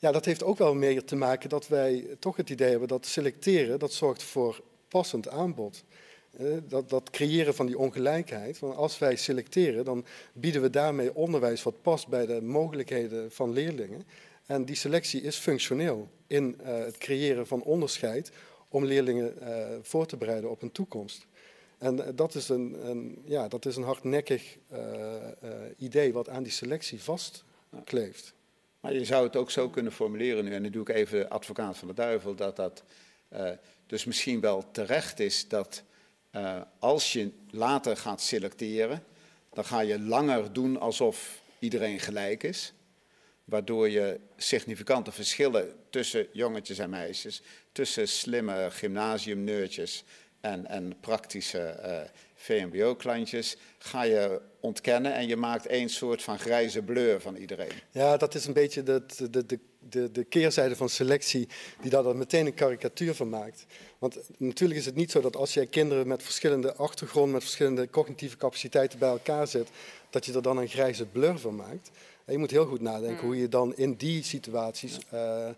ja, dat heeft ook wel meer te maken dat wij toch het idee hebben dat selecteren, dat zorgt voor passend aanbod. Eh, dat, dat creëren van die ongelijkheid. Want als wij selecteren, dan bieden we daarmee onderwijs wat past bij de mogelijkheden van leerlingen. En die selectie is functioneel in uh, het creëren van onderscheid om leerlingen uh, voor te bereiden op een toekomst. En dat is een, ja, dat is een hardnekkig idee wat aan die selectie vastkleeft.
Maar je zou het ook zo kunnen formuleren nu, en dan doe ik even advocaat van de duivel, dat dat dus misschien wel terecht is dat uh, als je later gaat selecteren, dan ga je langer doen alsof iedereen gelijk is. Waardoor je significante verschillen tussen jongetjes en meisjes, tussen slimme gymnasiumneurtjes en, en praktische uh, VMBO-klantjes ga je ontkennen en je maakt één soort van grijze blur van iedereen.
Ja, dat is een beetje de, de, de, de keerzijde van selectie die daar dan meteen een karikatuur van maakt. Want natuurlijk is het niet zo dat als jij kinderen met verschillende achtergronden, met verschillende cognitieve capaciteiten bij elkaar zet, dat je er dan een grijze blur van maakt. En je moet heel goed nadenken mm. hoe je dan in die situaties uh,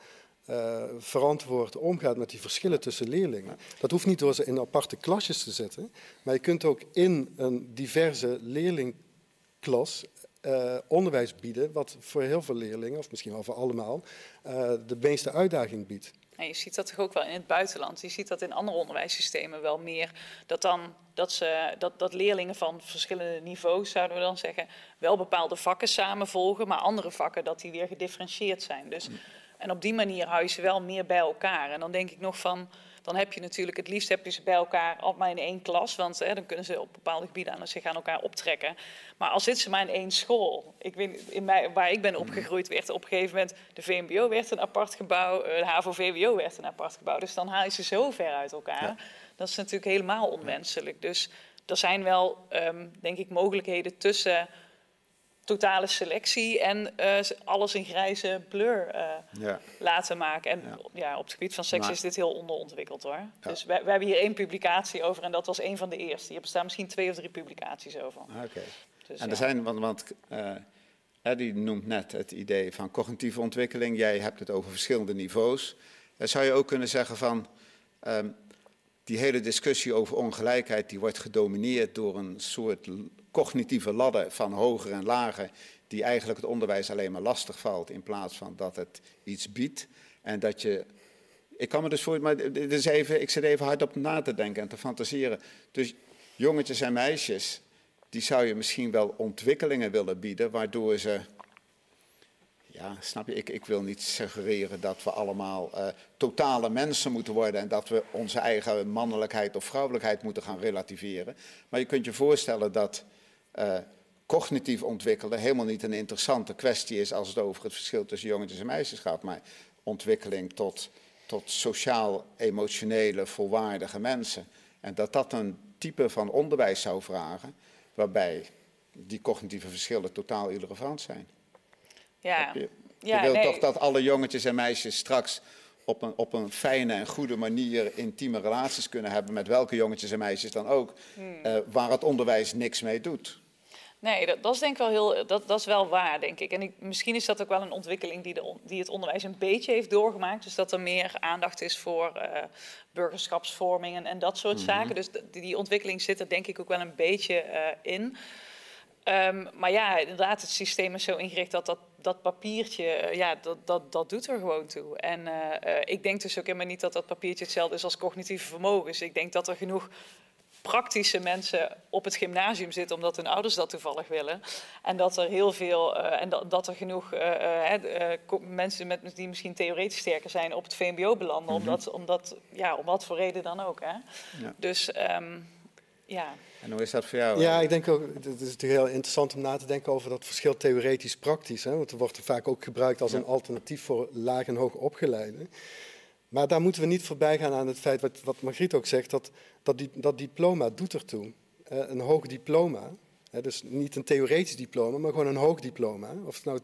uh, verantwoord omgaat met die verschillen tussen leerlingen. Dat hoeft niet door ze in aparte klasjes te zetten, maar je kunt ook in een diverse leerlingklas uh, onderwijs bieden wat voor heel veel leerlingen, of misschien wel voor allemaal, uh, de meeste uitdaging biedt.
En je ziet dat toch ook wel in het buitenland. Je ziet dat in andere onderwijssystemen wel meer. Dat, dan, dat, ze, dat, dat leerlingen van verschillende niveaus, zouden we dan zeggen, wel bepaalde vakken samenvolgen, maar andere vakken dat die weer gedifferentieerd zijn. Dus en op die manier hou je ze wel meer bij elkaar. En dan denk ik nog van, dan heb je natuurlijk het liefst heb je ze bij elkaar altijd maar in één klas. Want hè, dan kunnen ze op bepaalde gebieden aan zich aan elkaar optrekken. Maar al zitten ze maar in één school. Ik weet, in mij, waar ik ben opgegroeid werd op een gegeven moment... de VMBO werd een apart gebouw, eh, de HAVO-VWO werd een apart gebouw. Dus dan haal je ze zo ver uit elkaar. Dat is natuurlijk helemaal onwenselijk. Dus er zijn wel, um, denk ik, mogelijkheden tussen totale selectie en uh, alles in grijze blur uh, ja. laten maken. En ja. ja. op het gebied van seks is dit heel onderontwikkeld hoor. Ja. Dus we, we, hebben hier één publicatie over en dat was een van de eerste. Hier bestaan misschien twee of drie publicaties over.
Oké. Okay. Dus, en er zijn, want, want uh, Eddie noemt net het idee van cognitieve ontwikkeling. Jij hebt het over verschillende niveaus. zou je ook kunnen zeggen van... Um, die hele discussie over ongelijkheid die wordt gedomineerd door een soort cognitieve ladder van hoger en lager, die eigenlijk het onderwijs alleen maar lastig valt in plaats van dat het iets biedt. En dat je. Ik kan me dus voor, maar dit even, ik zit even hard op na te denken en te fantaseren. Dus jongetjes en meisjes, die zou je misschien wel ontwikkelingen willen bieden, waardoor ze ja, snap je? Ik, ik wil niet suggereren dat we allemaal uh, totale mensen moeten worden en dat we onze eigen mannelijkheid of vrouwelijkheid moeten gaan relativeren. Maar je kunt je voorstellen dat uh, cognitief ontwikkelen helemaal niet een interessante kwestie is als het over het verschil tussen jongetjes en meisjes gaat, maar ontwikkeling tot, tot sociaal-emotionele volwaardige mensen. En dat dat een type van onderwijs zou vragen waarbij die cognitieve verschillen totaal irrelevant zijn.
Ja.
Je,
ja,
wil
nee.
toch dat alle jongetjes en meisjes straks op een, op een fijne en goede manier intieme relaties kunnen hebben met welke jongetjes en meisjes dan ook, hmm. uh, waar het onderwijs niks mee doet.
Nee, dat, dat, is denk ik wel heel, dat, dat is wel waar, denk ik. En ik, misschien is dat ook wel een ontwikkeling die, de, die het onderwijs een beetje heeft doorgemaakt. Dus dat er meer aandacht is voor uh, burgerschapsvorming en, en, dat soort
Mhm.
zaken. Dus die, die ontwikkeling zit er denk ik ook wel een beetje uh, in. Um, maar ja, inderdaad, het systeem is zo ingericht dat dat, dat papiertje, uh, ja, dat, dat, dat doet er gewoon toe. En uh, uh, ik denk dus ook helemaal niet dat dat papiertje hetzelfde is als cognitieve vermogens. Ik denk dat er genoeg praktische mensen op het gymnasium zitten omdat hun ouders dat toevallig willen. En dat er heel veel, uh, en dat, dat, er genoeg uh, uh, mensen met, die misschien theoretisch sterker zijn op het VMBO belanden, mm -hmm. omdat, omdat, ja, om wat voor reden dan ook. Hè? Ja. Dus um, ja.
En hoe is dat voor jou?
Ja, ik denk ook, het is natuurlijk heel interessant om na te denken over dat verschil theoretisch-praktisch. Want er wordt vaak ook gebruikt als een alternatief voor laag en hoog opgeleiden. Maar daar moeten we niet voorbij gaan aan het feit, wat, wat Margriet ook zegt, dat, dat, die, dat diploma doet ertoe. Uh, een hoog diploma, dus niet een theoretisch diploma, maar gewoon een hoog diploma. Of nou,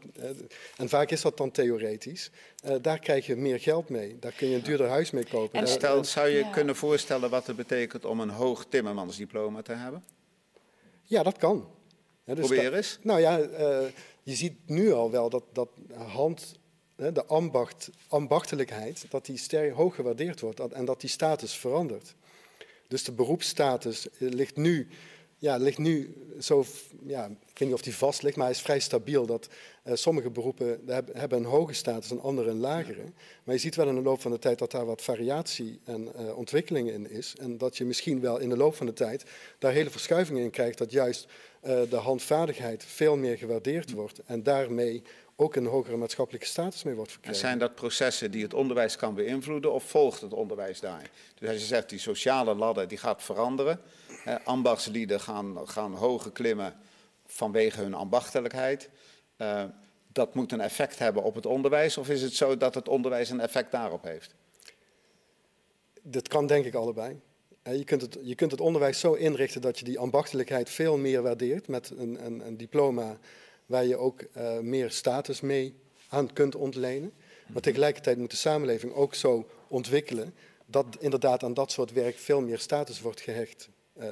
en vaak is dat dan theoretisch. Uh, daar krijg je meer geld mee. Daar kun je een duurder huis mee kopen.
En stel, zou je ja. kunnen voorstellen wat het betekent om een hoog timmermansdiploma te hebben?
Ja, dat kan. Ja,
dus Probeer eens.
nou ja, je ziet nu al wel dat, dat hand de ambacht, ambachtelijkheid, dat die sterk hoog gewaardeerd wordt en dat die status verandert. Dus de beroepsstatus ligt nu ja, ligt nu zo, ja, ik weet niet of die vast ligt, maar hij is vrij stabiel. Dat uh, sommige beroepen hebben een hoge status en andere een lagere. Maar je ziet wel in de loop van de tijd dat daar wat variatie en uh, ontwikkeling in is. En dat je misschien wel in de loop van de tijd daar hele verschuivingen in krijgt. Dat juist uh, de handvaardigheid veel meer gewaardeerd wordt. En daarmee ook een hogere maatschappelijke status mee wordt verkregen.
En zijn dat processen die het onderwijs kan beïnvloeden of volgt het onderwijs daar? Dus als je zegt die sociale ladder die gaat veranderen, eh, ambachtslieden gaan, gaan hoger klimmen vanwege hun ambachtelijkheid. Uh, dat moet een effect hebben op het onderwijs of is het zo dat het onderwijs een effect daarop heeft?
Dat kan denk ik allebei. Je kunt, het, je kunt het onderwijs zo inrichten dat je die ambachtelijkheid veel meer waardeert met een, een, een diploma waar je ook meer status mee aan kunt ontlenen. Maar tegelijkertijd moet de samenleving ook zo ontwikkelen dat inderdaad aan dat soort werk veel meer status wordt gehecht. Uh,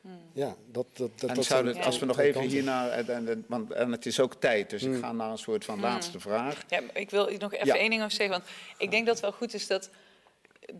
hmm. Ja, dat, dat, dat,
en als we nog even hiernaar, en, want, en het is ook tijd, dus ik hmm. ga naar een soort van hmm. laatste vraag.
Ja, ik wil nog even één ding over zeggen, want ik denk dat het wel goed is dat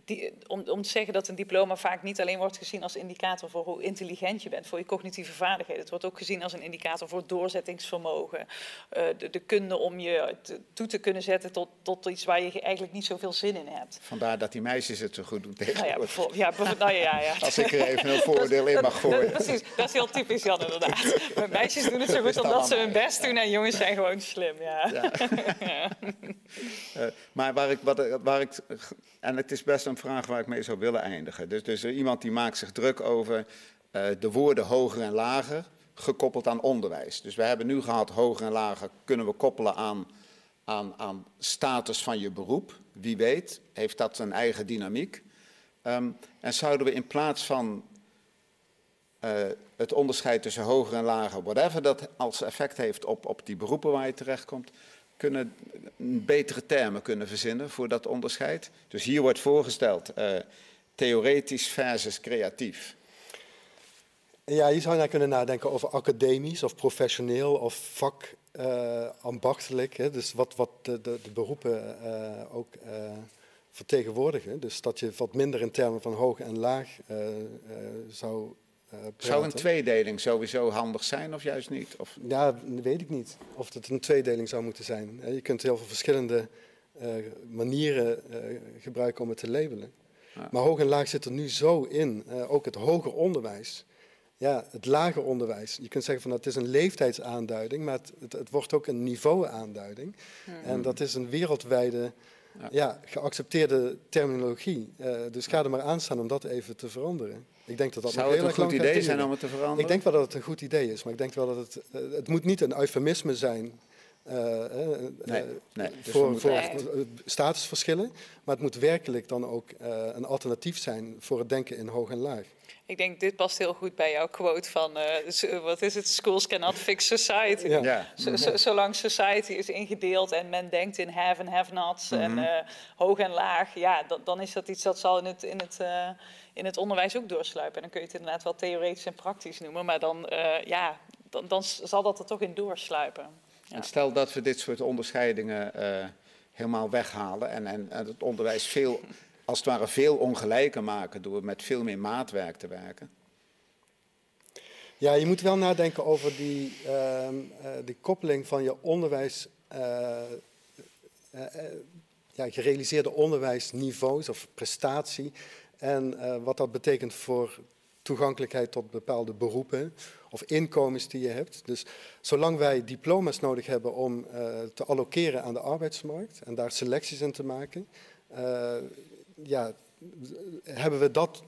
die, om, om te zeggen dat een diploma vaak niet alleen wordt gezien als indicator voor hoe intelligent je bent, voor je cognitieve vaardigheden. Het wordt ook gezien als een indicator voor doorzettingsvermogen, uh, de, de, kunde om je toe te kunnen zetten tot, tot iets waar je eigenlijk niet zoveel zin in hebt.
Vandaar dat die meisjes het zo goed doen tegen.
Nou ja, ja, nou ja, ja,
Als ik er even een voordeel in mag gooien.
precies, dat is heel typisch Jan inderdaad. Maar meisjes doen het zo goed omdat ze hun best doen en jongens zijn gewoon slim. Ja. ja.
uh, maar waar ik, wat, waar ik, en het is best een vraag waar ik mee zou willen eindigen. Dus, dus iemand die maakt zich druk over uh, de woorden hoger en lager, gekoppeld aan onderwijs. Dus we hebben nu gehad hoger en lager kunnen we koppelen aan, aan, aan status van je beroep. Wie weet, heeft dat een eigen dynamiek. Um, en zouden we in plaats van uh, het onderscheid tussen hoger en lager, whatever dat als effect heeft op, op die beroepen waar je terechtkomt, kunnen betere termen kunnen verzinnen voor dat onderscheid. Dus hier wordt voorgesteld uh, theoretisch versus creatief.
Ja, je zou naar kunnen nadenken over academisch of professioneel of vak uh, ambachtelijk. Hè? Dus wat, wat de, de, beroepen uh, ook vertegenwoordigen. Dus dat je wat minder in termen van hoog en laag zou
Zou een tweedeling sowieso handig zijn of juist niet? Of?
Ja, weet ik niet. Of het een tweedeling zou moeten zijn. Je kunt heel veel verschillende uh, manieren uh, gebruiken om het te labelen. Ja. Maar hoog en laag zit er nu zo in. ook het hoger onderwijs. Ja, het lager onderwijs. Je kunt zeggen van dat is een leeftijdsaanduiding, maar het, het, het wordt ook een niveauaanduiding. En dat is een wereldwijde ja. ja geaccepteerde terminologie. dus ga er maar aan staan om dat even te veranderen.
Ik denk dat dat Zou het een goed idee zijn om het te veranderen?
Ik denk wel dat het een goed idee is, maar ik denk wel dat het... Uh, het moet niet een eufemisme zijn uh, nee, nee. Dus voor, voor statusverschillen, maar het moet werkelijk dan ook een alternatief zijn voor het denken in hoog en laag.
Ik denk, dit past heel goed bij jouw quote van, uh, wat is het, schools cannot fix society. Ja. ja. zolang society is ingedeeld en men denkt in have en have-nots mm -hmm. en uh, hoog en laag, ja, dan is dat iets dat zal in het, in het, uh, in het onderwijs ook doorsluipen. En dan kun je het inderdaad wel theoretisch en praktisch noemen, maar dan, ja, dan, dan, zal dat er toch in doorsluipen.
Ja. En stel dat we dit soort onderscheidingen helemaal weghalen en, en, en het onderwijs veel als het ware veel ongelijker maken door met veel meer maatwerk te werken?
Ja, je moet wel nadenken over die, uh, die koppeling van je onderwijs, uh, ja, gerealiseerde onderwijsniveaus of prestatie en wat dat betekent voor toegankelijkheid tot bepaalde beroepen of inkomens die je hebt. Dus zolang wij diploma's nodig hebben om te allokeren aan de arbeidsmarkt en daar selecties in te maken, ja, hebben we dat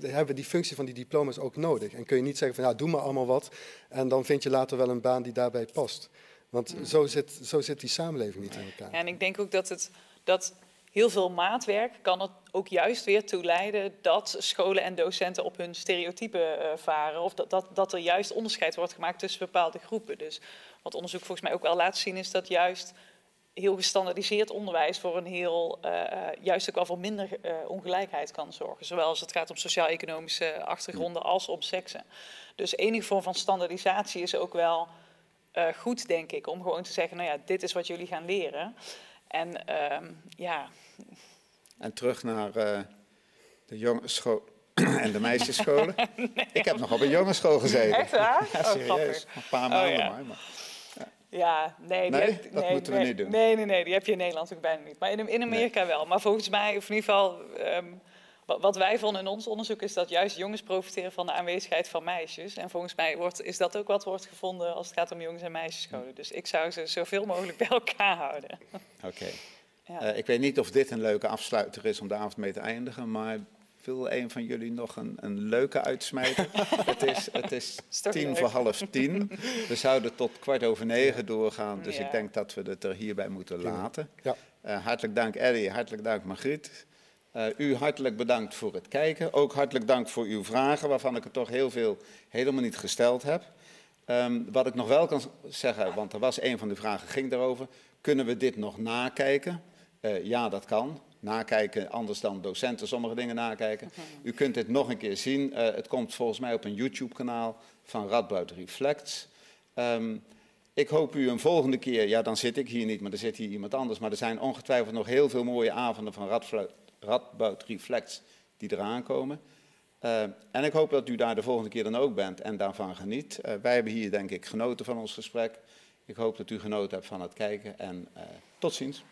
hebben we die functie van die diploma's ook nodig. En kun je niet zeggen van ja, doe maar allemaal wat en dan vind je later wel een baan die daarbij past. Want mm. zo, zit, zo zit die samenleving niet in elkaar.
Ja, en ik denk ook dat, het, dat heel veel maatwerk kan het ook juist weer toe leiden dat scholen en docenten op hun stereotypen uh, varen. Of dat, dat, dat er juist onderscheid wordt gemaakt tussen bepaalde groepen. Dus wat onderzoek volgens mij ook wel laat zien is dat juist heel gestandardiseerd onderwijs voor een heel, uh, juist ook wel voor minder uh, ongelijkheid kan zorgen. Zowel als het gaat om sociaal-economische achtergronden als om seksen. Dus enige vorm van standaardisatie is ook wel uh, goed, denk ik, om gewoon te zeggen, nou ja, dit is wat jullie gaan leren. En ehm, ja,
En terug naar eh, de jongensschool en de meisjesscholen. Ik heb nog op een jongensschool gezeten.
echt waar?
Ja,
Oh,
serieus. Een paar maanden
ja.
maar.
Ja, nee, die
Nee?
heb-
Dat moeten we
nee,
niet doen.
Nee, nee, nee, die heb je in Nederland ook bijna niet. Maar in, in Amerika wel. Maar volgens mij, of in ieder geval, ehm, wat, wij vonden in ons onderzoek, is dat juist jongens profiteren van de aanwezigheid van meisjes. En volgens mij wordt, is dat ook wat wordt gevonden als het gaat om jongens- en meisjesscholen. Dus ik zou ze zoveel mogelijk bij elkaar houden.
Oké.
Ja.
Eh, ik weet niet of dit een leuke afsluiter is om de avond mee te eindigen, maar wil een van jullie nog een, een leuke uitsmijten? het is, het is tien
leuk?
voor half tien. We zouden tot kwart over negen doorgaan, dus
Ja.
ik denk dat we het er hierbij moeten laten.
Ja.
Eh, hartelijk dank Eddie, hartelijk dank Margriet. Eh, u hartelijk bedankt voor het kijken. Ook hartelijk dank voor uw vragen, waarvan ik er toch heel veel helemaal niet gesteld heb. Ehm, wat ik nog wel kan zeggen, want er was een van de vragen, ging daarover. Kunnen we dit nog nakijken? Eh, ja, dat kan. Nakijken, anders dan docenten sommige dingen nakijken. U kunt dit nog een keer zien. Eh, het komt volgens mij op een YouTube-kanaal van Radboud Reflects. Ehm, ik hoop u een volgende keer, ja dan zit ik hier niet, maar er zit hier iemand anders. Maar er zijn ongetwijfeld nog heel veel mooie avonden van Radboud Reflects die eraan komen. Eh, en ik hoop dat u daar de volgende keer dan ook bent en daarvan geniet. Eh, wij hebben hier denk ik genoten van ons gesprek. Ik hoop dat u genoten hebt van het kijken en tot ziens.